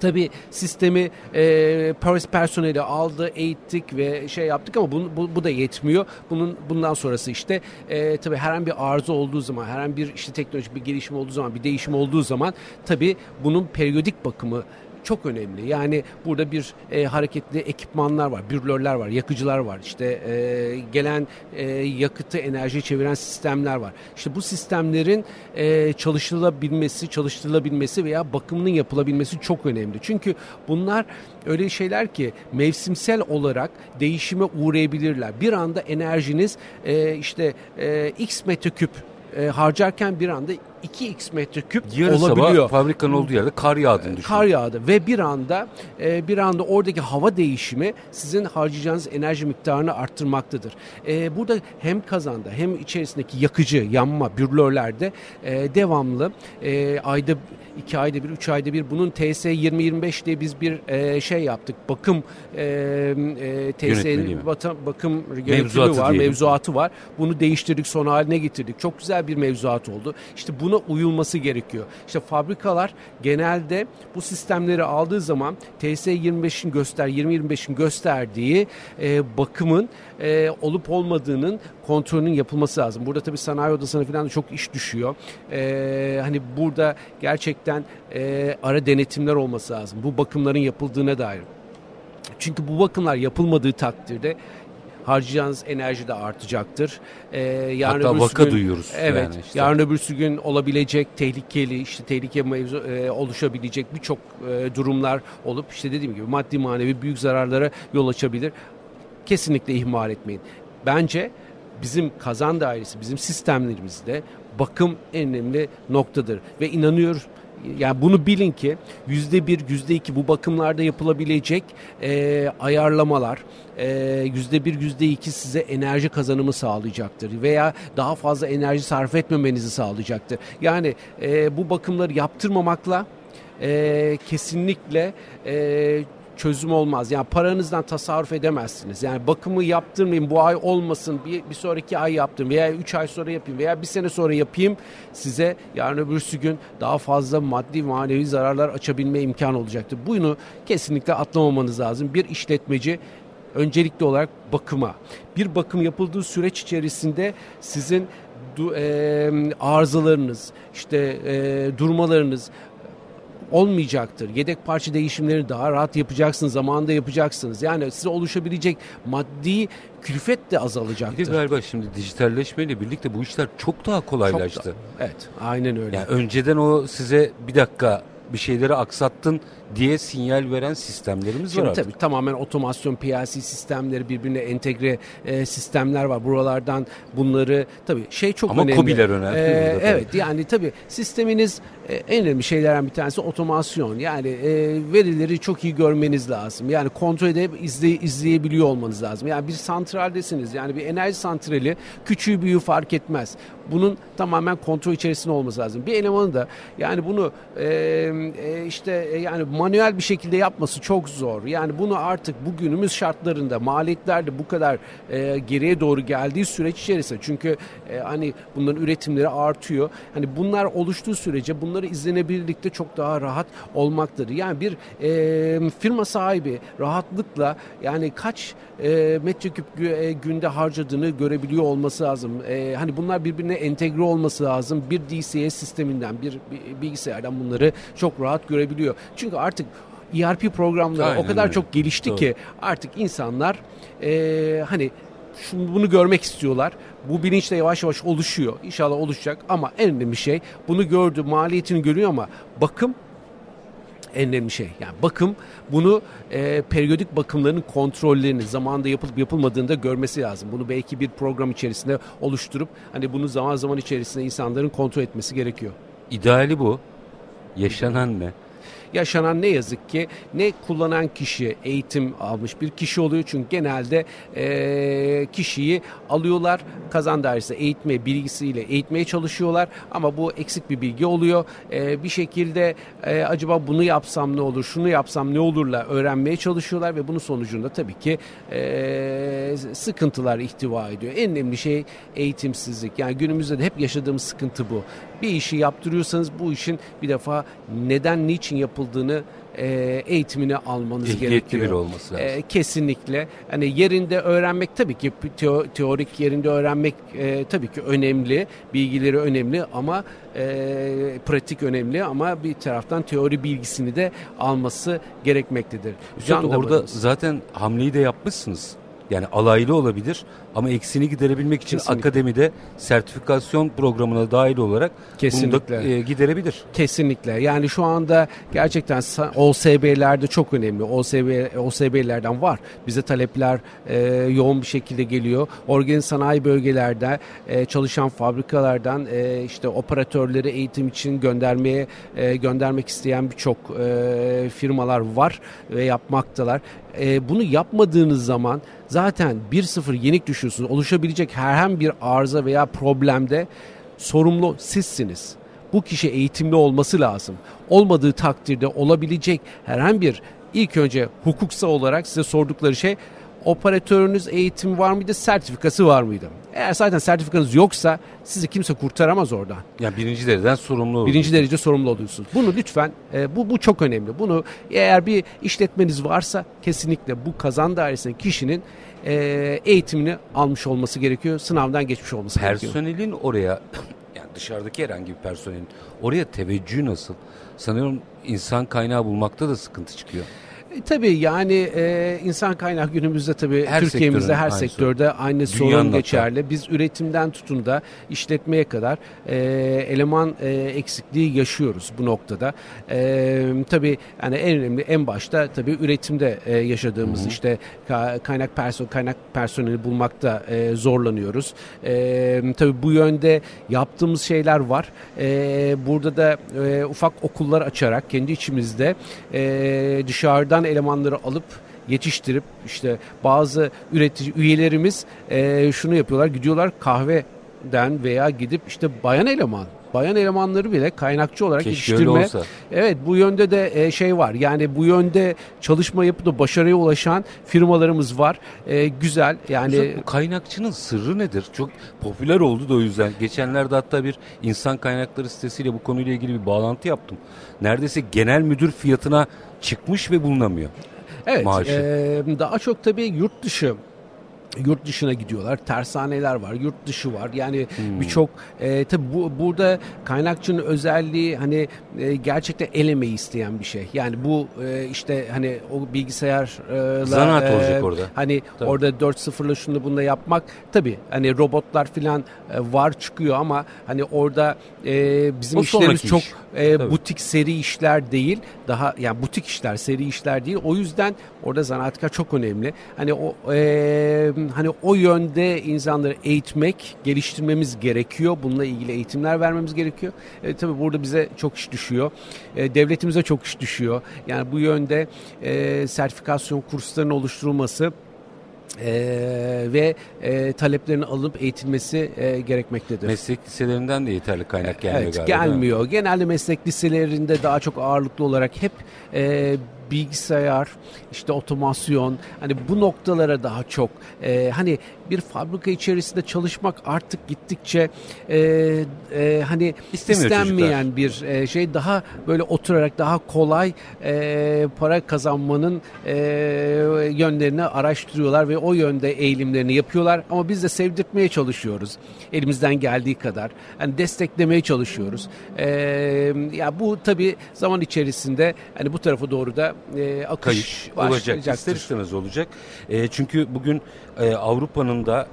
Speaker 2: Tabi sistemi e, Paris personeli aldı, eğittik ve şey yaptık ama bu, bu, bu da yetmiyor. Bunun bundan sonrası işte e, tabi herhangi bir arıza olduğu zaman, herhangi bir işte teknolojik bir gelişim olduğu zaman, bir değişim olduğu zaman tabi bunun periyodik bakımı çok önemli. Yani burada bir e, hareketli ekipmanlar var, bürlörler var, yakıcılar var. İşte e, gelen e, yakıtı enerji çeviren sistemler var. İşte bu sistemlerin e, çalıştırılabilmesi, çalıştırılabilmesi veya bakımının yapılabilmesi çok önemli. Çünkü bunlar öyle şeyler ki mevsimsel olarak değişime uğrayabilirler. Bir anda enerjiniz e, işte e, x metreküp e, harcarken bir anda 2x metreküp
Speaker 1: Yarın
Speaker 2: olabiliyor.
Speaker 1: sabah fabrikanın olduğu yerde kar yağdığını
Speaker 2: E,
Speaker 1: düşün.
Speaker 2: Kar yağdı ve bir anda e, bir anda oradaki hava değişimi sizin harcayacağınız enerji miktarını arttırmaktadır. E, burada hem kazanda hem içerisindeki yakıcı yanma bürlörlerde e, devamlı e, ayda iki ayda bir, üç ayda bir bunun TS 2025 diye biz bir e, şey yaptık. Bakım e, e, TS bata- bakım yönetimi
Speaker 1: Mevzuatı
Speaker 2: var,
Speaker 1: diyelim.
Speaker 2: mevzuatı var. Bunu değiştirdik, son haline getirdik. Çok güzel bir mevzuat oldu. İşte buna uyulması gerekiyor. İşte fabrikalar genelde bu sistemleri aldığı zaman TS 25'in göster 2025'in gösterdiği e, bakımın e, olup olmadığının kontrolünün yapılması lazım. Burada tabii sanayi odasına falan da çok iş düşüyor. E, hani burada gerçekten e, ara denetimler olması lazım. Bu bakımların yapıldığına dair. Çünkü bu bakımlar yapılmadığı takdirde harcayacağınız enerji de artacaktır. Ee, yarın
Speaker 1: Hatta vaka
Speaker 2: gün-
Speaker 1: duyuyoruz
Speaker 2: Evet.
Speaker 1: yani işte.
Speaker 2: Yarın öbürsü gün olabilecek tehlikeli işte tehlike mevzu e, oluşabilecek birçok e, durumlar olup işte dediğim gibi maddi manevi büyük zararlara yol açabilir. Kesinlikle ihmal etmeyin. Bence bizim kazan dairesi, bizim sistemlerimizde bakım en önemli noktadır ve inanıyor yani bunu bilin ki yüzde bir, yüzde iki bu bakımlarda yapılabilecek e, ayarlamalar e, yüzde bir, yüzde iki size enerji kazanımı sağlayacaktır veya daha fazla enerji sarf etmemenizi sağlayacaktır. Yani e, bu bakımları yaptırmamakla e, kesinlikle e, çözüm olmaz. Yani paranızdan tasarruf edemezsiniz. Yani bakımı yaptırmayayım bu ay olmasın bir, bir sonraki ay yaptım veya üç ay sonra yapayım veya bir sene sonra yapayım size yarın öbürsü gün daha fazla maddi manevi zararlar açabilme imkanı olacaktır. Bunu kesinlikle atlamamanız lazım. Bir işletmeci öncelikli olarak bakıma. Bir bakım yapıldığı süreç içerisinde sizin e, arızalarınız, işte e, durmalarınız olmayacaktır. Yedek parça değişimlerini daha rahat yapacaksınız, zamanında yapacaksınız. Yani size oluşabilecek maddi külfet de
Speaker 1: Bir de
Speaker 2: azalacaktır.
Speaker 1: galiba şimdi dijitalleşmeyle birlikte bu işler çok daha
Speaker 2: Çok
Speaker 1: kolaylaştı.
Speaker 2: da- evet, aynen öyle.
Speaker 1: Yani önceden o size bir dakika bir şeyleri aksattın diye sinyal veren sistemlerimiz
Speaker 2: Şimdi
Speaker 1: var artık.
Speaker 2: tabii tamamen otomasyon PLC sistemleri birbirine entegre e, sistemler var. Buralardan bunları tabii şey çok
Speaker 1: Ama
Speaker 2: önemli.
Speaker 1: KOBİ'ler önemli
Speaker 2: E,
Speaker 1: burada tabii.
Speaker 2: evet yani tabii sisteminiz e, en önemli şeylerden bir tanesi otomasyon. Yani e, verileri çok iyi görmeniz lazım. Yani kontrol edip izley, izleyebiliyor olmanız lazım. Yani bir santraldesiniz. Yani bir enerji santrali küçüğü büyüğü fark etmez. Bunun tamamen kontrol içerisinde olması lazım. Bir elemanı da yani bunu e, e, işte e, yani manuel bir şekilde yapması çok zor. Yani bunu artık bugünümüz şartlarında maliyetler de bu kadar e, geriye doğru geldiği süreç içerisinde çünkü e, hani bunların üretimleri artıyor. Hani bunlar oluştuğu sürece bunları izlenebilirlikte çok daha rahat olmaktadır. Yani bir e, firma sahibi rahatlıkla yani kaç e, metreküp e, günde harcadığını görebiliyor olması lazım. E, hani bunlar birbirine entegre olması lazım. Bir DCS sisteminden, bir bilgisayardan bunları çok rahat görebiliyor. Çünkü artık ERP programları
Speaker 1: Aynen
Speaker 2: o kadar
Speaker 1: öyle.
Speaker 2: çok gelişti
Speaker 1: Doğru.
Speaker 2: ki artık insanlar e, hani şunu, bunu görmek istiyorlar. Bu bilinç de yavaş yavaş oluşuyor. İnşallah oluşacak ama en önemli şey bunu gördü, maliyetini görüyor ama bakım en önemli şey. Yani bakım bunu e, periyodik bakımların kontrollerini zamanında yapılıp yapılmadığında görmesi lazım. Bunu belki bir program içerisinde oluşturup hani bunu zaman zaman içerisinde insanların kontrol etmesi gerekiyor.
Speaker 1: İdeali bu. Yaşanan ne?
Speaker 2: Yaşanan ne yazık ki ne kullanan kişi eğitim almış bir kişi oluyor. Çünkü genelde e, kişiyi alıyorlar kazan dairesi eğitme bilgisiyle eğitmeye çalışıyorlar ama bu eksik bir bilgi oluyor. E, bir şekilde e, acaba bunu yapsam ne olur, şunu yapsam ne olurla öğrenmeye çalışıyorlar ve bunun sonucunda tabii ki e, sıkıntılar ihtiva ediyor. En önemli şey eğitimsizlik. Yani günümüzde de hep yaşadığımız sıkıntı bu. Bir işi yaptırıyorsanız bu işin bir defa neden, niçin yapıldığını e, eğitimini almanız
Speaker 1: İlkiyetli
Speaker 2: gerekiyor.
Speaker 1: bir olması lazım.
Speaker 2: E, kesinlikle. Hani yerinde öğrenmek tabii ki teo, teorik yerinde öğrenmek e, tabii ki önemli. Bilgileri önemli ama e, pratik önemli ama bir taraftan teori bilgisini de alması gerekmektedir.
Speaker 1: Üstad orada zaten hamleyi de yapmışsınız. Yani alaylı olabilir ama eksini giderebilmek için
Speaker 2: Kesinlikle.
Speaker 1: akademide sertifikasyon programına dahil olarak
Speaker 2: Kesinlikle.
Speaker 1: bunu da e, giderebilir.
Speaker 2: Kesinlikle. Yani şu anda gerçekten OSB'lerde çok önemli. OSB OSB'lerden var. Bize talepler e, yoğun bir şekilde geliyor. Organik sanayi bölgelerde e, çalışan fabrikalardan e, işte operatörleri eğitim için göndermeye e, göndermek isteyen birçok e, firmalar var ve yapmaktalar. E, bunu yapmadığınız zaman zaten 1-0 yenik düşüyorsunuz. Oluşabilecek herhangi bir arıza veya problemde sorumlu sizsiniz. Bu kişi eğitimli olması lazım. Olmadığı takdirde olabilecek herhangi bir ilk önce hukuksal olarak size sordukları şey operatörünüz eğitim var mıydı, sertifikası var mıydı? Eğer zaten sertifikanız yoksa sizi kimse kurtaramaz oradan.
Speaker 1: Yani birinci dereceden sorumlu olur.
Speaker 2: Birinci derece sorumlu oluyorsunuz. Bunu lütfen e, bu bu çok önemli. Bunu eğer bir işletmeniz varsa kesinlikle bu kazan dairesinin kişinin e, eğitimini almış olması gerekiyor. Sınavdan geçmiş olması gerekiyor.
Speaker 1: Personelin oraya yani dışarıdaki herhangi bir personelin oraya teveccühü nasıl? Sanıyorum insan kaynağı bulmakta da sıkıntı çıkıyor.
Speaker 2: E, tabii yani e, insan kaynak günümüzde tabii
Speaker 1: Her
Speaker 2: Türkiye'mizde
Speaker 1: sektörün
Speaker 2: her
Speaker 1: aynı
Speaker 2: sektörde aynı
Speaker 1: Dünyanın
Speaker 2: sorun
Speaker 1: hatta.
Speaker 2: geçerli. Biz üretimden tutun da işletmeye kadar e, eleman e, eksikliği yaşıyoruz bu noktada. E, tabii yani en önemli en başta tabii üretimde e, yaşadığımız işte ka- kaynak person kaynak personeli bulmakta e, zorlanıyoruz. E, tabii bu yönde yaptığımız şeyler var. E, burada da e, ufak okullar açarak kendi içimizde e, dışarıdan elemanları alıp yetiştirip işte bazı üretici üyelerimiz e, şunu yapıyorlar gidiyorlar kahveden veya gidip işte bayan eleman bayan elemanları bile kaynakçı olarak
Speaker 1: Keşke
Speaker 2: yetiştirme. Evet bu yönde de e, şey var. Yani bu yönde çalışma yapıp da başarıya ulaşan firmalarımız var. E, güzel. Yani
Speaker 1: bu kaynakçının sırrı nedir? Çok popüler oldu da o yüzden. Geçenlerde hatta bir insan kaynakları sitesiyle bu konuyla ilgili bir bağlantı yaptım. Neredeyse genel müdür fiyatına çıkmış ve bulunamıyor.
Speaker 2: Evet,
Speaker 1: maaşı.
Speaker 2: e, daha çok tabii yurt dışı yurt dışına gidiyorlar. Tersaneler var, yurt dışı var. Yani
Speaker 1: Hmm.
Speaker 2: birçok e, tabii bu, burada kaynakçının özelliği hani e, gerçekten el emeği isteyen bir şey. Yani bu e, işte hani o bilgisayarla
Speaker 1: Zanaat olacak orada.
Speaker 2: Hani
Speaker 1: Tabii.
Speaker 2: orada 4-0'la şunu bununla yapmak tabii hani robotlar filan e, var çıkıyor ama hani orada e, bizim
Speaker 1: O
Speaker 2: işlerimiz çok
Speaker 1: iş.
Speaker 2: E,
Speaker 1: Tabii.
Speaker 2: butik seri işler değil. Daha yani butik işler, seri işler değil. O yüzden orada zanaatkar çok önemli. Hani o e, hani o yönde insanları eğitmek, geliştirmemiz gerekiyor. Bununla ilgili eğitimler vermemiz gerekiyor. E, tabii burada bize çok iş düşüyor. E, devletimize çok iş düşüyor. Yani bu yönde e, sertifikasyon kurslarının oluşturulması e, ve e, taleplerin alınıp eğitilmesi e, gerekmektedir.
Speaker 1: Meslek liselerinden de yeterli kaynak gelmiyor
Speaker 2: evet,
Speaker 1: galiba.
Speaker 2: gelmiyor. Genelde meslek liselerinde daha çok ağırlıklı olarak hep e, bilgisayar, işte otomasyon, hani bu noktalara daha çok e, hani bir fabrika içerisinde çalışmak artık gittikçe e, e, hani
Speaker 1: İstemiyor
Speaker 2: istenmeyen bir e, şey daha böyle oturarak daha kolay e, para kazanmanın e, yönlerini araştırıyorlar ve o yönde eğilimlerini yapıyorlar. Ama biz de sevdirtmeye çalışıyoruz elimizden geldiği kadar. Hani desteklemeye çalışıyoruz. E, ya bu tabii zaman içerisinde hani bu tarafa doğru da e, akış
Speaker 1: kayış olacak. İster istemez olacak. E, çünkü bugün e, Avrupa'nın da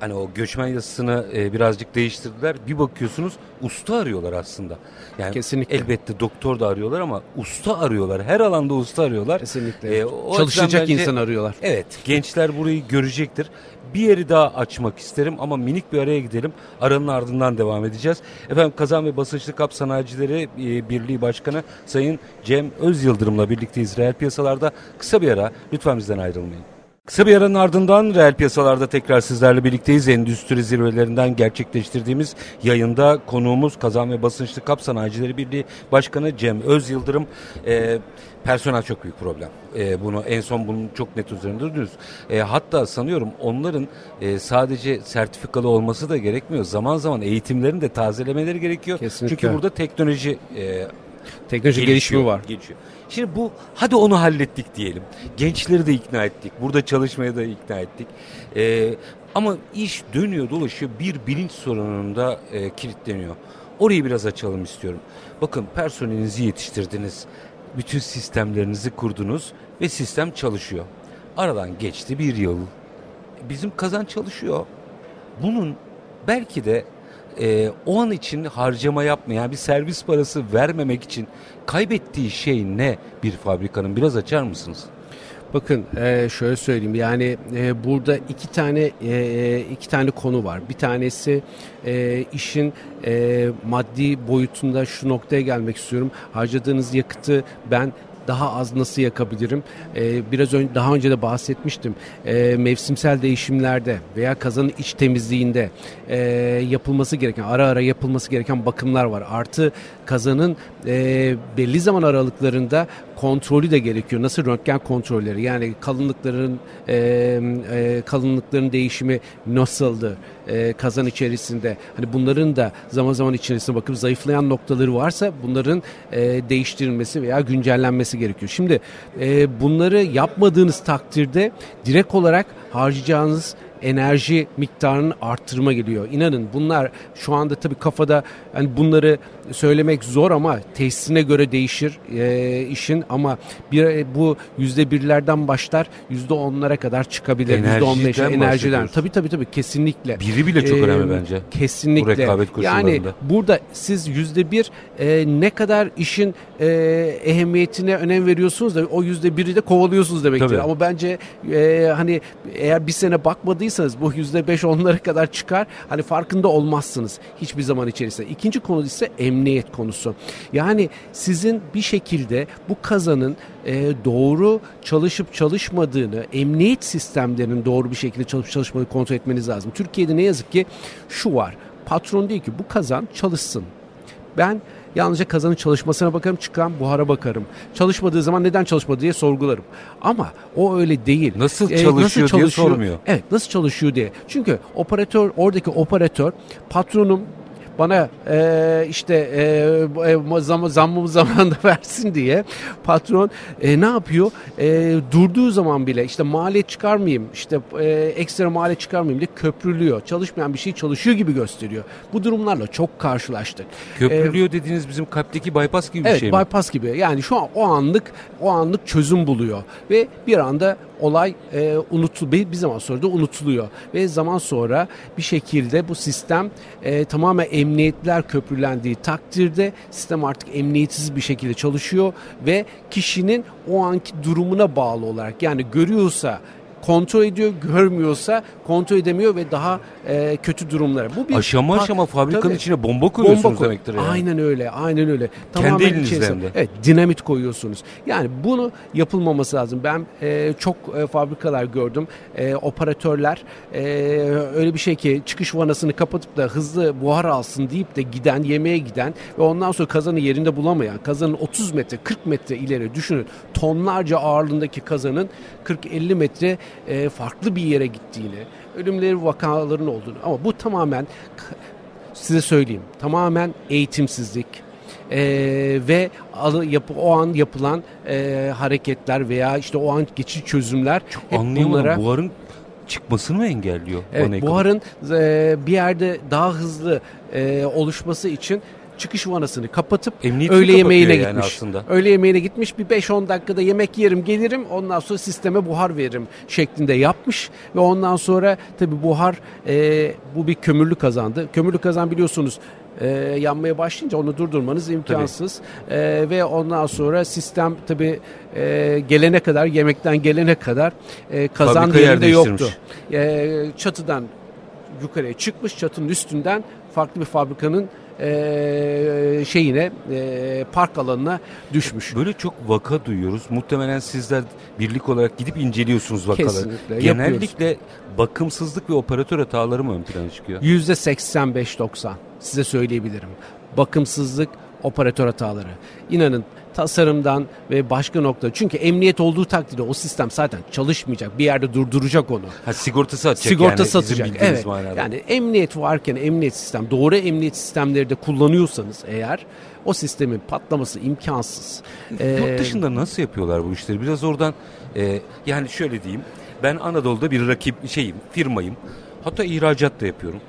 Speaker 1: hani o göçmen yasasını e, birazcık değiştirdiler. Bir bakıyorsunuz usta arıyorlar aslında. Yani
Speaker 2: Kesinlikle.
Speaker 1: elbette doktor da arıyorlar ama usta arıyorlar. Her alanda usta arıyorlar.
Speaker 2: Kesinlikle. E, o Çalışacak bence, insan arıyorlar.
Speaker 1: Evet. Gençler burayı görecektir. Bir yeri daha açmak isterim ama minik bir araya gidelim. Aranın ardından devam edeceğiz. Efendim Kazan ve Basınçlı Kap Sanayicileri e, Birliği Başkanı Sayın Cem Öz Yıldırım'la birlikte İsrail piyasalarda kısa bir ara. Lütfen bizden ayrılmayın. Kısa bir aranın ardından reel piyasalarda tekrar sizlerle birlikteyiz. Endüstri zirvelerinden gerçekleştirdiğimiz yayında konuğumuz Kazan ve Basınçlı Kap Sanayicileri Birliği Başkanı Cem Öz Yıldırım. Ee, personel çok büyük problem. Ee, bunu en son bunun çok net üzerinde duruyoruz. Ee, hatta sanıyorum onların e, sadece sertifikalı olması da gerekmiyor. Zaman zaman eğitimlerini de tazelemeleri gerekiyor. Kesinlikle. Çünkü burada teknoloji e,
Speaker 2: teknoloji gelişimi var.
Speaker 1: Geçiyor. Şimdi bu hadi onu hallettik diyelim. Gençleri de ikna ettik. Burada çalışmaya da ikna ettik. Ee, ama iş dönüyor dolaşıyor bir bilinç sorununda e, kilitleniyor. Orayı biraz açalım istiyorum. Bakın personelinizi yetiştirdiniz. Bütün sistemlerinizi kurdunuz ve sistem çalışıyor. Aradan geçti bir yıl. Bizim kazan çalışıyor. Bunun belki de e, o an için harcama yapmayan bir servis parası vermemek için kaybettiği şey ne bir fabrikanın biraz açar mısınız?
Speaker 2: Bakın e, şöyle söyleyeyim yani e, burada iki tane e, iki tane konu var. Bir tanesi işin maddi boyutunda şu noktaya gelmek istiyorum. Harcadığınız yakıtı ben daha az nasıl yakabilirim? Ee, biraz önce daha önce de bahsetmiştim. Ee, mevsimsel değişimlerde veya kazanın iç temizliğinde e, yapılması gereken ara ara yapılması gereken bakımlar var. Artı kazanın e, belli zaman aralıklarında kontrolü de gerekiyor. Nasıl röntgen kontrolleri yani kalınlıkların e, e, kalınlıkların değişimi nasıldı e, kazan içerisinde. Hani bunların da zaman zaman içerisinde bakıp zayıflayan noktaları varsa bunların e, değiştirilmesi veya güncellenmesi gerekiyor. Şimdi e, bunları yapmadığınız takdirde direkt olarak harcayacağınız enerji miktarını arttırma geliyor. İnanın bunlar şu anda tabii kafada hani bunları söylemek zor ama tesisine göre değişir e, işin ama bir bu yüzde birlerden başlar yüzde onlara kadar çıkabilir. Yüzde on beş enerjiden. Tabii tabii tabii kesinlikle.
Speaker 1: Biri bile çok ee, önemli bence.
Speaker 2: Kesinlikle. Bu rekabet Yani burada siz yüzde bir e, ne kadar işin e, ehemmiyetine önem veriyorsunuz da o yüzde biri de kovalıyorsunuz demektir. Tabii. Ama bence e, hani eğer bir sene bakmadıysanız bu yüzde beş onlara kadar çıkar. Hani farkında olmazsınız hiçbir zaman içerisinde. İkinci konu ise emniyet konusu. Yani sizin bir şekilde bu kazanın e, doğru çalışıp çalışmadığını, emniyet sistemlerinin doğru bir şekilde çalışıp çalışmadığını kontrol etmeniz lazım. Türkiye'de ne yazık ki şu var. Patron diyor ki bu kazan çalışsın. Ben Yalnızca kazanın çalışmasına bakarım, çıkan buhara bakarım. Çalışmadığı zaman neden çalışmadı diye sorgularım. Ama o öyle değil.
Speaker 1: Nasıl çalışıyor, ee, nasıl çalışıyor diye sormuyor.
Speaker 2: Evet, nasıl çalışıyor diye. Çünkü operatör, oradaki operatör patronum bana e, işte e, e zam, zammımı zamanında versin diye patron e, ne yapıyor? E, durduğu zaman bile işte maliyet çıkarmayayım, işte e, ekstra maliyet çıkarmayayım diye köprülüyor. Çalışmayan bir şey çalışıyor gibi gösteriyor. Bu durumlarla çok karşılaştık.
Speaker 1: Köprülüyor ee, dediğiniz bizim kalpteki bypass gibi bir
Speaker 2: evet,
Speaker 1: şey
Speaker 2: mi? Evet bypass gibi. Yani şu an o anlık o anlık çözüm buluyor ve bir anda olay e, unutul bir, bir zaman sonra da unutuluyor. Ve zaman sonra bir şekilde bu sistem e, tamamen emniyetler köprülendiği takdirde sistem artık emniyetsiz bir şekilde çalışıyor ve kişinin o anki durumuna bağlı olarak yani görüyorsa kontrol ediyor, görmüyorsa kontrol edemiyor ve daha e, kötü durumlara.
Speaker 1: Bu bir aşama aşama fabrikanın tabii, içine bomba koyuyorsunuz bomba koy- demektir yani.
Speaker 2: Aynen öyle, aynen öyle.
Speaker 1: Tamamen Kendi elinizden de.
Speaker 2: Evet, dinamit koyuyorsunuz. Yani bunu yapılmaması lazım. Ben e, çok e, fabrikalar gördüm. E, operatörler e, öyle bir şey ki çıkış vanasını kapatıp da hızlı buhar alsın deyip de giden, yemeğe giden ve ondan sonra kazanı yerinde bulamayan, kazanın 30 metre, 40 metre ileri düşünün. Tonlarca ağırlığındaki kazanın 40-50 metre e, farklı bir yere gittiğini, ölümleri vakaların olduğunu ama bu tamamen size söyleyeyim tamamen eğitimsizlik e, ve yapı, o an yapılan e, hareketler veya işte o an geçici çözümler
Speaker 1: Çok hep bunlara buharın çıkmasını mı engelliyor?
Speaker 2: Evet, buharın e, bir yerde daha hızlı e, oluşması için çıkış vanasını kapatıp
Speaker 1: Emniyetini
Speaker 2: öğle yemeğine
Speaker 1: yani
Speaker 2: gitmiş.
Speaker 1: aslında.
Speaker 2: Öğle yemeğine gitmiş bir 5-10 dakikada yemek yerim gelirim ondan sonra sisteme buhar veririm şeklinde yapmış ve ondan sonra tabi buhar e, bu bir kömürlü kazandı. Kömürlü kazan biliyorsunuz e, yanmaya başlayınca onu durdurmanız imkansız E, ve ondan sonra sistem tabi e, gelene kadar yemekten gelene kadar e, kazan
Speaker 1: Fabrika yer
Speaker 2: yerinde yoktu. E, çatıdan yukarıya çıkmış çatının üstünden farklı bir fabrikanın e, şeyine e, park alanına düşmüş.
Speaker 1: Böyle çok vaka duyuyoruz. Muhtemelen sizler birlik olarak gidip inceliyorsunuz vakaları.
Speaker 2: Kesinlikle,
Speaker 1: Genellikle bakımsızlık ve operatör hataları mı ön plana çıkıyor?
Speaker 2: Yüzde 85-90 size söyleyebilirim. Bakımsızlık, operatör hataları. İnanın tasarımdan ve başka nokta. Çünkü emniyet olduğu takdirde o sistem zaten çalışmayacak. Bir yerde durduracak onu.
Speaker 1: Ha, sigortası atacak
Speaker 2: Sigortası
Speaker 1: yani
Speaker 2: atacak. Evet.
Speaker 1: manada.
Speaker 2: Yani emniyet varken emniyet sistem, doğru emniyet sistemleri de kullanıyorsanız eğer o sistemin patlaması imkansız. Ee,
Speaker 1: Yurt dışında nasıl yapıyorlar bu işleri? Biraz oradan e, yani şöyle diyeyim. Ben Anadolu'da bir rakip şeyim, firmayım. Hatta ihracat da yapıyorum.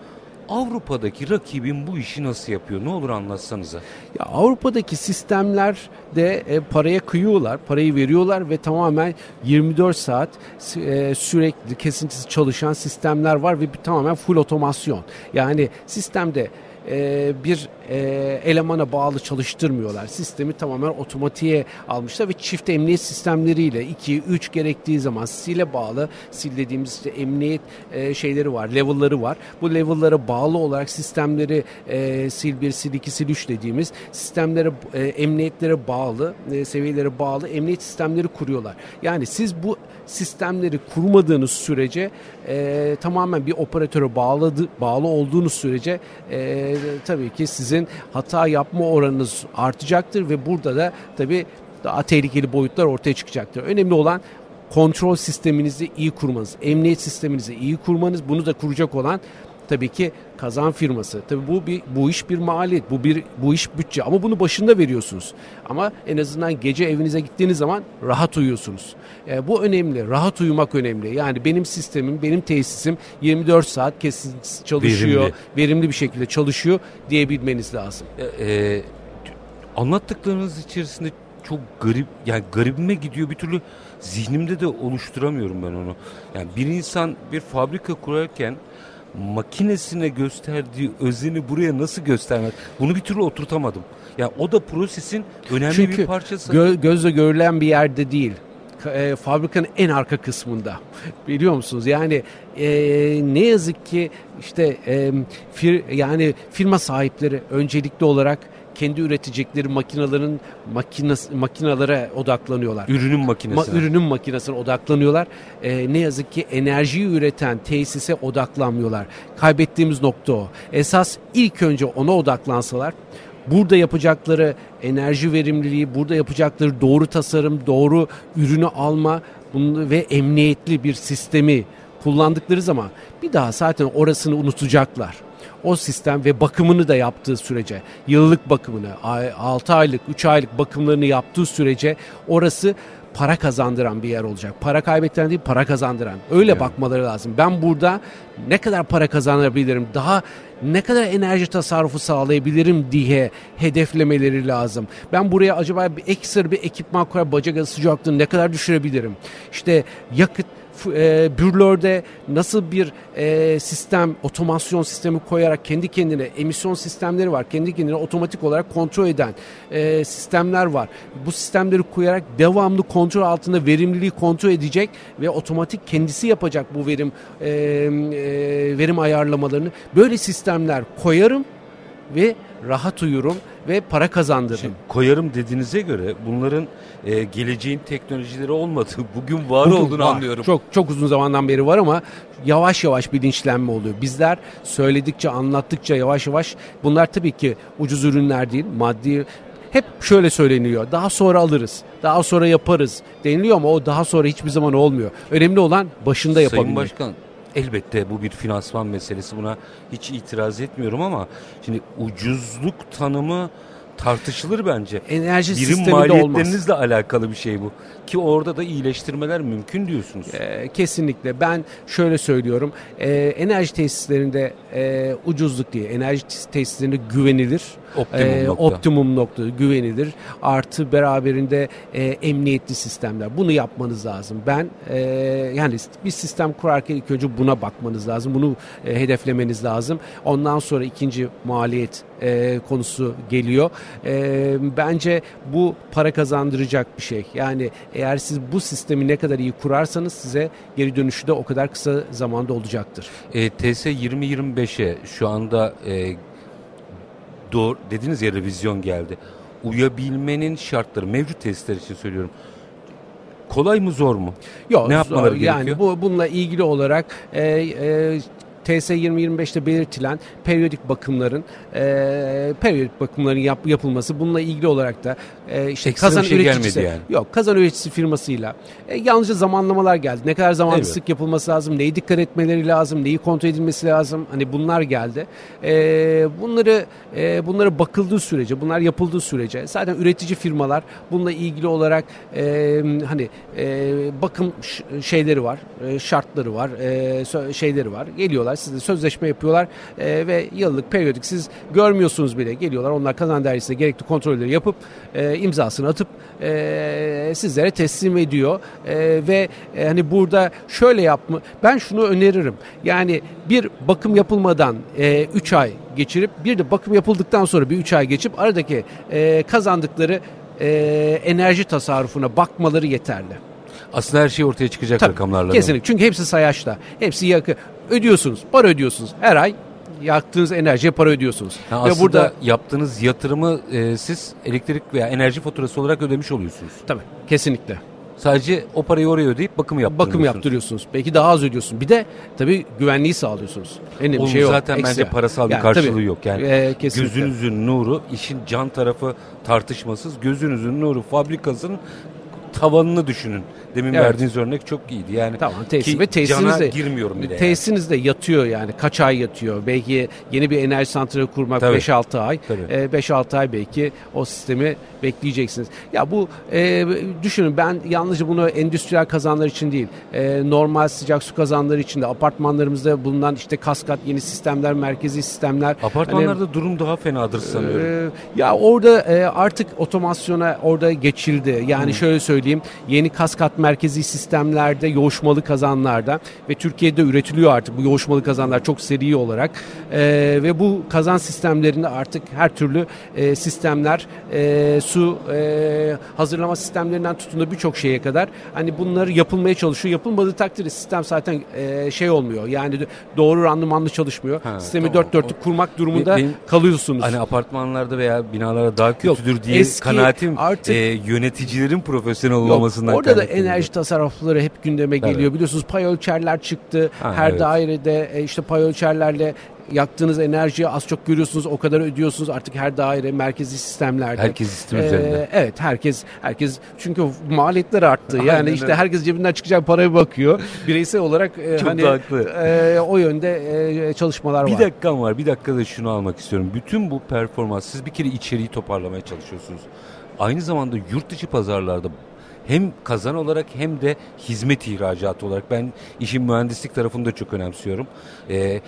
Speaker 1: Avrupa'daki rakibim bu işi nasıl yapıyor? Ne olur anlatsanıza.
Speaker 2: Ya Avrupa'daki sistemler de e, paraya kıyıyorlar, parayı veriyorlar ve tamamen 24 saat e, sürekli kesintisiz çalışan sistemler var ve bir, tamamen full otomasyon. Yani sistemde e, bir e, elemana bağlı çalıştırmıyorlar. Sistemi tamamen otomatiğe almışlar ve çift emniyet sistemleriyle 2 3 gerektiği zaman sile bağlı sil dediğimiz işte emniyet e, şeyleri var, level'ları var. Bu level'lara bağlı olarak sistemleri e, sil 1, sil 2, sil 3 dediğimiz sistemlere e, emniyetlere bağlı, e, seviyelere bağlı emniyet sistemleri kuruyorlar. Yani siz bu sistemleri kurmadığınız sürece e, tamamen bir operatöre bağladı, bağlı olduğunuz sürece e, tabii ki sizin hata yapma oranınız artacaktır ve burada da tabii daha tehlikeli boyutlar ortaya çıkacaktır. Önemli olan kontrol sisteminizi iyi kurmanız, emniyet sisteminizi iyi kurmanız, bunu da kuracak olan tabii ki kazan firması. Tabii bu bir bu iş bir maliyet, bu bir bu iş bütçe ama bunu başında veriyorsunuz. Ama en azından gece evinize gittiğiniz zaman rahat uyuyorsunuz. E, bu önemli. Rahat uyumak önemli. Yani benim sistemim, benim tesisim 24 saat kesintisiz çalışıyor,
Speaker 1: Verimli.
Speaker 2: verimli. bir şekilde çalışıyor diyebilmeniz lazım.
Speaker 1: E, e, anlattıklarınız içerisinde çok garip yani garibime gidiyor bir türlü zihnimde de oluşturamıyorum ben onu. Yani bir insan bir fabrika kurarken makinesine gösterdiği özeni buraya nasıl göstermez? Bunu bir türlü oturtamadım. Yani o da prosesin önemli
Speaker 2: Çünkü
Speaker 1: bir parçası.
Speaker 2: gö- gözle görülen bir yerde değil. E, fabrikanın en arka kısmında. Biliyor musunuz? Yani e, ne yazık ki işte e, fir, yani firma sahipleri öncelikli olarak kendi üretecekleri makinelerin makinas, makinalara odaklanıyorlar.
Speaker 1: Ürünün
Speaker 2: Ma-
Speaker 1: makinesine.
Speaker 2: ürünün makinesine odaklanıyorlar. Ee, ne yazık ki enerjiyi üreten tesise odaklanmıyorlar. Kaybettiğimiz nokta o. Esas ilk önce ona odaklansalar burada yapacakları enerji verimliliği, burada yapacakları doğru tasarım, doğru ürünü alma ve emniyetli bir sistemi kullandıkları zaman bir daha zaten orasını unutacaklar. O sistem ve bakımını da yaptığı sürece, yıllık bakımını, 6 aylık, 3 aylık bakımlarını yaptığı sürece orası para kazandıran bir yer olacak. Para kaybettiren değil, para kazandıran. Öyle
Speaker 1: Evet.
Speaker 2: bakmaları lazım. Ben burada ne kadar para kazanabilirim, daha ne kadar enerji tasarrufu sağlayabilirim diye hedeflemeleri lazım. Ben buraya acaba bir ekstra bir ekipman koyar, baca gazı sıcaklığını ne kadar düşürebilirim? İşte yakıt e, bürlörde nasıl bir e, sistem, otomasyon sistemi koyarak kendi kendine emisyon sistemleri var. Kendi kendine otomatik olarak kontrol eden e, sistemler var. Bu sistemleri koyarak devamlı kontrol altında verimliliği kontrol edecek ve otomatik kendisi yapacak bu verim e, e, verim ayarlamalarını. Böyle sistemler koyarım ve rahat uyurum ve para kazandırırım.
Speaker 1: Şimdi koyarım dediğinize göre bunların e, geleceğin teknolojileri olmadığı, bugün var
Speaker 2: Bugün
Speaker 1: olduğunu
Speaker 2: var.
Speaker 1: anlıyorum.
Speaker 2: Çok çok uzun zamandan beri var ama yavaş yavaş bilinçlenme oluyor. Bizler söyledikçe, anlattıkça yavaş yavaş bunlar tabii ki ucuz ürünler değil, maddi hep şöyle söyleniyor. Daha sonra alırız. Daha sonra yaparız deniliyor ama o daha sonra hiçbir zaman olmuyor. Önemli olan başında
Speaker 1: Sayın
Speaker 2: yapabilmek.
Speaker 1: Başkan elbette bu bir finansman meselesi buna hiç itiraz etmiyorum ama şimdi ucuzluk tanımı tartışılır bence.
Speaker 2: Enerji
Speaker 1: Birim
Speaker 2: sisteminde olmaz.
Speaker 1: maliyetlerinizle alakalı bir şey bu. Ki orada da iyileştirmeler mümkün diyorsunuz.
Speaker 2: Ee, kesinlikle. Ben şöyle söylüyorum. Ee, enerji tesislerinde e, ucuzluk diye, enerji tesislerinde güvenilir
Speaker 1: Optimum
Speaker 2: e,
Speaker 1: nokta.
Speaker 2: optimum nokta güvenilir. Artı beraberinde e, emniyetli sistemler. Bunu yapmanız lazım. Ben e, yani bir sistem kurarken ilk önce buna bakmanız lazım. Bunu e, hedeflemeniz lazım. Ondan sonra ikinci maliyet e, konusu geliyor. E, bence bu para kazandıracak bir şey. Yani eğer siz bu sistemi ne kadar iyi kurarsanız size geri dönüşü de o kadar kısa zamanda olacaktır.
Speaker 1: E, TS 2025'e şu anda e, doğru dediniz ya revizyon geldi. Uyabilmenin şartları mevcut testler için söylüyorum. Kolay mı zor mu?
Speaker 2: Yok,
Speaker 1: Ne yapmaları
Speaker 2: zor. yani
Speaker 1: gerekiyor?
Speaker 2: bu bununla ilgili olarak e, e, TS 2025'te belirtilen periyodik bakımların e, periyodik bakımların yap, yapılması bununla ilgili olarak da e, işte
Speaker 1: Ekstra
Speaker 2: kazan
Speaker 1: şey
Speaker 2: üreticisi
Speaker 1: yani.
Speaker 2: yok kazan üreticisi firmasıyla e, yalnızca zamanlamalar geldi. Ne kadar
Speaker 1: Evet.
Speaker 2: sık yapılması lazım, neyi dikkat etmeleri lazım, neyi kontrol edilmesi lazım. Hani bunlar geldi. E, bunları e, bunlara bakıldığı sürece, bunlar yapıldığı sürece zaten üretici firmalar bununla ilgili olarak e, hani e, bakım şeyleri var, e, şartları var, e, şeyleri var. Geliyorlar size sözleşme yapıyorlar e, ve yıllık periyodik siz görmüyorsunuz bile. Geliyorlar onlar kazan dairesinde gerekli kontrolleri yapıp e, imzasını atıp e, sizlere teslim ediyor. E, ve e, hani burada şöyle yapma ben şunu öneririm. Yani bir bakım yapılmadan 3 ay geçirip bir de bakım yapıldıktan sonra bir 3 ay geçip aradaki e, kazandıkları e, enerji tasarrufuna bakmaları yeterli.
Speaker 1: Aslında her şey ortaya çıkacak
Speaker 2: Tabii,
Speaker 1: rakamlarla.
Speaker 2: Kesinlikle. Çünkü hepsi sayaçta. Hepsi yakı. Ödüyorsunuz. Para ödüyorsunuz. Her ay yaktığınız enerjiye para ödüyorsunuz.
Speaker 1: Ha,
Speaker 2: Ve
Speaker 1: aslında
Speaker 2: burada
Speaker 1: yaptığınız yatırımı e, siz elektrik veya enerji faturası olarak ödemiş oluyorsunuz.
Speaker 2: tabii kesinlikle.
Speaker 1: Sadece o parayı oraya ödeyip bakım yaptırıyorsunuz.
Speaker 2: Bakım yaptırıyorsunuz. Belki daha az ödüyorsunuz. Bir de tabii güvenliği sağlıyorsunuz. Önemli
Speaker 1: Onun
Speaker 2: bir şey yok.
Speaker 1: zaten bence
Speaker 2: Ekstra.
Speaker 1: parasal bir
Speaker 2: Yani
Speaker 1: karşılığı
Speaker 2: tabii,
Speaker 1: yok. Yani
Speaker 2: e, kesinlikle.
Speaker 1: gözünüzün nuru, işin can tarafı tartışmasız. Gözünüzün nuru fabrikasının tavanını düşünün. Demin
Speaker 2: Evet.
Speaker 1: verdiğiniz örnek çok iyiydi. Yani
Speaker 2: Tamam tesis
Speaker 1: ki
Speaker 2: ve tesisiniz
Speaker 1: cana
Speaker 2: de
Speaker 1: girmiyorum bile. yani.
Speaker 2: tesisiniz de yatıyor yani kaç ay yatıyor. Belki yeni bir enerji santrali kurmak
Speaker 1: Tabii.
Speaker 2: 5-6 ay.
Speaker 1: Tabii.
Speaker 2: E, 5-6 ay belki o sistemi bekleyeceksiniz. Ya bu e, düşünün ben yalnızca bunu endüstriyel kazanlar için değil. e, normal sıcak su kazanları için de apartmanlarımızda bulunan işte kaskat yeni sistemler, merkezi sistemler.
Speaker 1: Apartmanlarda
Speaker 2: Hani,
Speaker 1: durum daha fenadır sanıyorum.
Speaker 2: ee, ya orada e, artık otomasyona orada geçildi. Yani
Speaker 1: Hmm.
Speaker 2: şöyle söyleyeyim, yeni kaskat merkezi sistemlerde, yoğuşmalı kazanlarda ve Türkiye'de üretiliyor artık bu yoğuşmalı kazanlar çok seri olarak Ee, ve bu kazan sistemlerinde artık her türlü e, sistemler, e, su e, hazırlama sistemlerinden tutun da birçok şeye kadar hani bunları yapılmaya çalışıyor. Yapılmadığı takdirde sistem zaten e, şey olmuyor. Yani doğru randımanlı çalışmıyor.
Speaker 1: Ha,
Speaker 2: Sistemi
Speaker 1: tamam.
Speaker 2: dört dörtlük kurmak durumunda
Speaker 1: Benim-
Speaker 2: kalıyorsunuz.
Speaker 1: Hani apartmanlarda veya binalara daha kötüdür diye
Speaker 2: eski
Speaker 1: kanaatim
Speaker 2: artık-
Speaker 1: e, yöneticilerin profesyonel
Speaker 2: Yok,
Speaker 1: olmasından
Speaker 2: orada da enerji tasarrufları hep gündeme geliyor. Biliyorsunuz pay ölçerler çıktı.
Speaker 1: Ha,
Speaker 2: Her
Speaker 1: evet.
Speaker 2: dairede e, işte pay ölçerlerle yaktığınız enerjiyi az çok görüyorsunuz. O kadar ödüyorsunuz artık her daire merkezi sistemlerde.
Speaker 1: Herkes sistem
Speaker 2: Ee,
Speaker 1: üzerinde.
Speaker 2: Evet herkes herkes çünkü maliyetler arttı. Yani
Speaker 1: Aynen
Speaker 2: işte herkes cebinden çıkacak paraya bakıyor. Bireysel olarak e,
Speaker 1: Çok
Speaker 2: hani
Speaker 1: haklı.
Speaker 2: e, o yönde e, çalışmalar
Speaker 1: Bir
Speaker 2: var.
Speaker 1: dakikam var. Bir dakikada şunu almak istiyorum. Bütün bu performans siz bir kere içeriği toparlamaya çalışıyorsunuz. Aynı zamanda yurt dışı pazarlarda hem kazan olarak hem de hizmet ihracatı olarak ben işin mühendislik tarafını da çok önemsiyorum. Ee,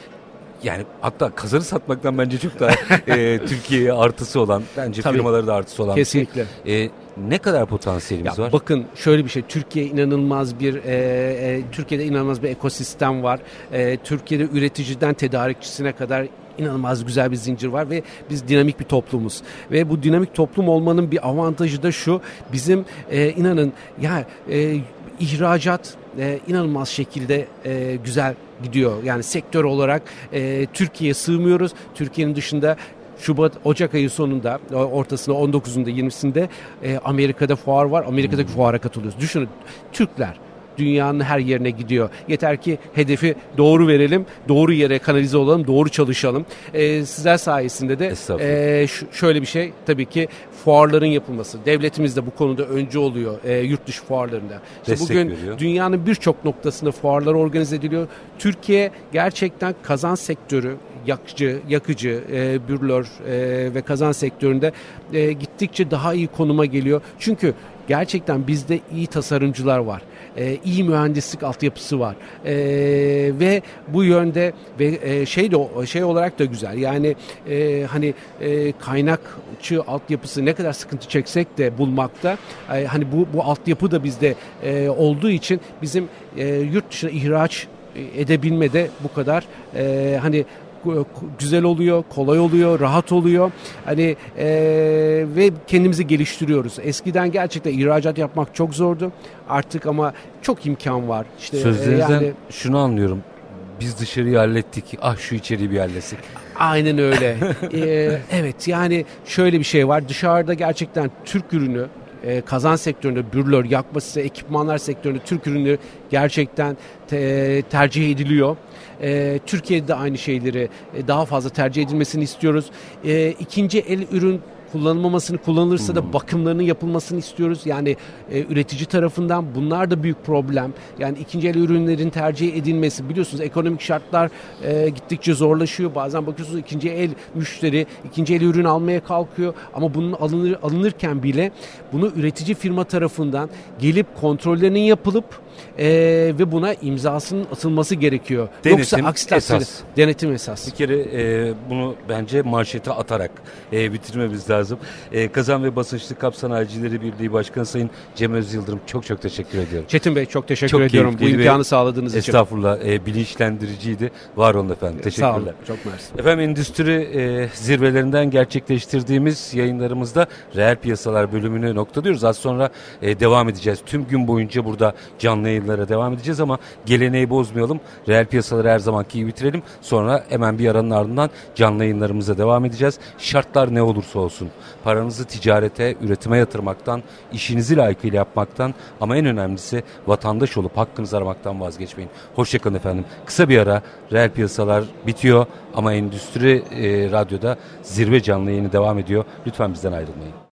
Speaker 1: yani hatta kazanı satmaktan bence çok daha e, Türkiye'ye artısı olan, bence
Speaker 2: Tabii.
Speaker 1: firmalara da artısı olan bir şey.
Speaker 2: Kesinlikle.
Speaker 1: Ee, ne kadar potansiyelimiz
Speaker 2: Ya
Speaker 1: var?
Speaker 2: bakın şöyle bir şey Türkiye inanılmaz bir e, e, Türkiye'de inanılmaz bir ekosistem var. E, Türkiye'de üreticiden tedarikçisine kadar inanılmaz güzel bir zincir var ve biz dinamik bir toplumuz. Ve bu dinamik toplum olmanın bir avantajı da şu. Bizim e, inanın ya e, ihracat e, inanılmaz şekilde e, güzel gidiyor. Yani sektör olarak e, Türkiye'ye sığmıyoruz. Türkiye'nin dışında Şubat, Ocak ayı sonunda, ortasında 19'unda 20'sinde e, Amerika'da fuar var. Amerika'daki fuara katılıyoruz. Düşünün Türkler dünyanın her yerine gidiyor. Yeter ki hedefi doğru verelim, doğru yere kanalize olalım, doğru çalışalım. E, sizler sayesinde de e, şöyle bir şey tabii ki fuarların yapılması. Devletimiz de bu konuda öncü oluyor e, yurt dışı fuarlarında. İşte
Speaker 1: Destek
Speaker 2: bugün
Speaker 1: veriyor.
Speaker 2: dünyanın birçok noktasında fuarlar organize ediliyor. Türkiye gerçekten kazan sektörü yakıcı, yakıcı, e, bürlör e, ve kazan sektöründe e, gittikçe daha iyi konuma geliyor. Çünkü gerçekten bizde iyi tasarımcılar var. E, iyi mühendislik altyapısı var. E, ve bu yönde ve e, şey de şey olarak da güzel. Yani e, hani e, kaynakçı altyapısı ne kadar sıkıntı çeksek de bulmakta e, hani bu bu altyapı da bizde e, olduğu için bizim e, yurt dışına ihraç edebilmede bu kadar e, hani güzel oluyor, kolay oluyor, rahat oluyor. Hani e, ve kendimizi geliştiriyoruz. Eskiden gerçekten ihracat yapmak çok zordu. Artık ama çok imkan var.
Speaker 1: İşte Sözlerinizden yani, şunu anlıyorum. Biz dışarıyı hallettik. Ah şu içeriği bir halletsek.
Speaker 2: Aynen öyle. ee, evet yani şöyle bir şey var. Dışarıda gerçekten Türk ürünü e, kazan sektöründe bürlör, yakması, ekipmanlar sektöründe Türk ürünleri gerçekten te, tercih ediliyor. E, Türkiye'de de aynı şeyleri e, daha fazla tercih edilmesini istiyoruz. E, ikinci el ürün kullanılmamasını kullanılırsa da bakımlarının yapılmasını istiyoruz. Yani e, üretici tarafından bunlar da büyük problem. Yani ikinci el ürünlerin tercih edilmesi biliyorsunuz ekonomik şartlar e, gittikçe zorlaşıyor. Bazen bakıyorsunuz ikinci el müşteri ikinci el ürün almaya kalkıyor ama bunun alınır, alınırken bile bunu üretici firma tarafından gelip kontrollerinin yapılıp e, ve buna imzasının atılması gerekiyor.
Speaker 1: Denetim Yoksa aksi takdirde esas.
Speaker 2: denetim esas.
Speaker 1: Bir kere e, bunu bence manşete atarak e, bitirmemiz lazım. E, Kazan ve Basınçlı Kap Sanayicileri Birliği Başkanı Sayın Cem Öz Yıldırım çok çok teşekkür ediyorum.
Speaker 2: Çetin Bey çok teşekkür çok ediyorum bu imkanı sağladığınız
Speaker 1: için. Estağfurullah e, bilinçlendiriciydi. Var olun efendim. Teşekkürler. Sağ olun.
Speaker 2: Çok mersi.
Speaker 1: Efendim endüstri e, zirvelerinden gerçekleştirdiğimiz yayınlarımızda reel piyasalar bölümünü noktalıyoruz. Az sonra e, devam edeceğiz. Tüm gün boyunca burada canlı yayınlara devam edeceğiz ama geleneği bozmayalım. Reel piyasaları her zamanki gibi bitirelim. Sonra hemen bir aranın ardından canlı yayınlarımıza devam edeceğiz. Şartlar ne olursa olsun. Paranızı ticarete, üretime yatırmaktan, işinizi layıkıyla yapmaktan ama en önemlisi vatandaş olup hakkınızı aramaktan vazgeçmeyin. Hoşçakalın efendim. Kısa bir ara reel piyasalar bitiyor ama endüstri e, radyoda zirve canlı yayını devam ediyor. Lütfen bizden ayrılmayın.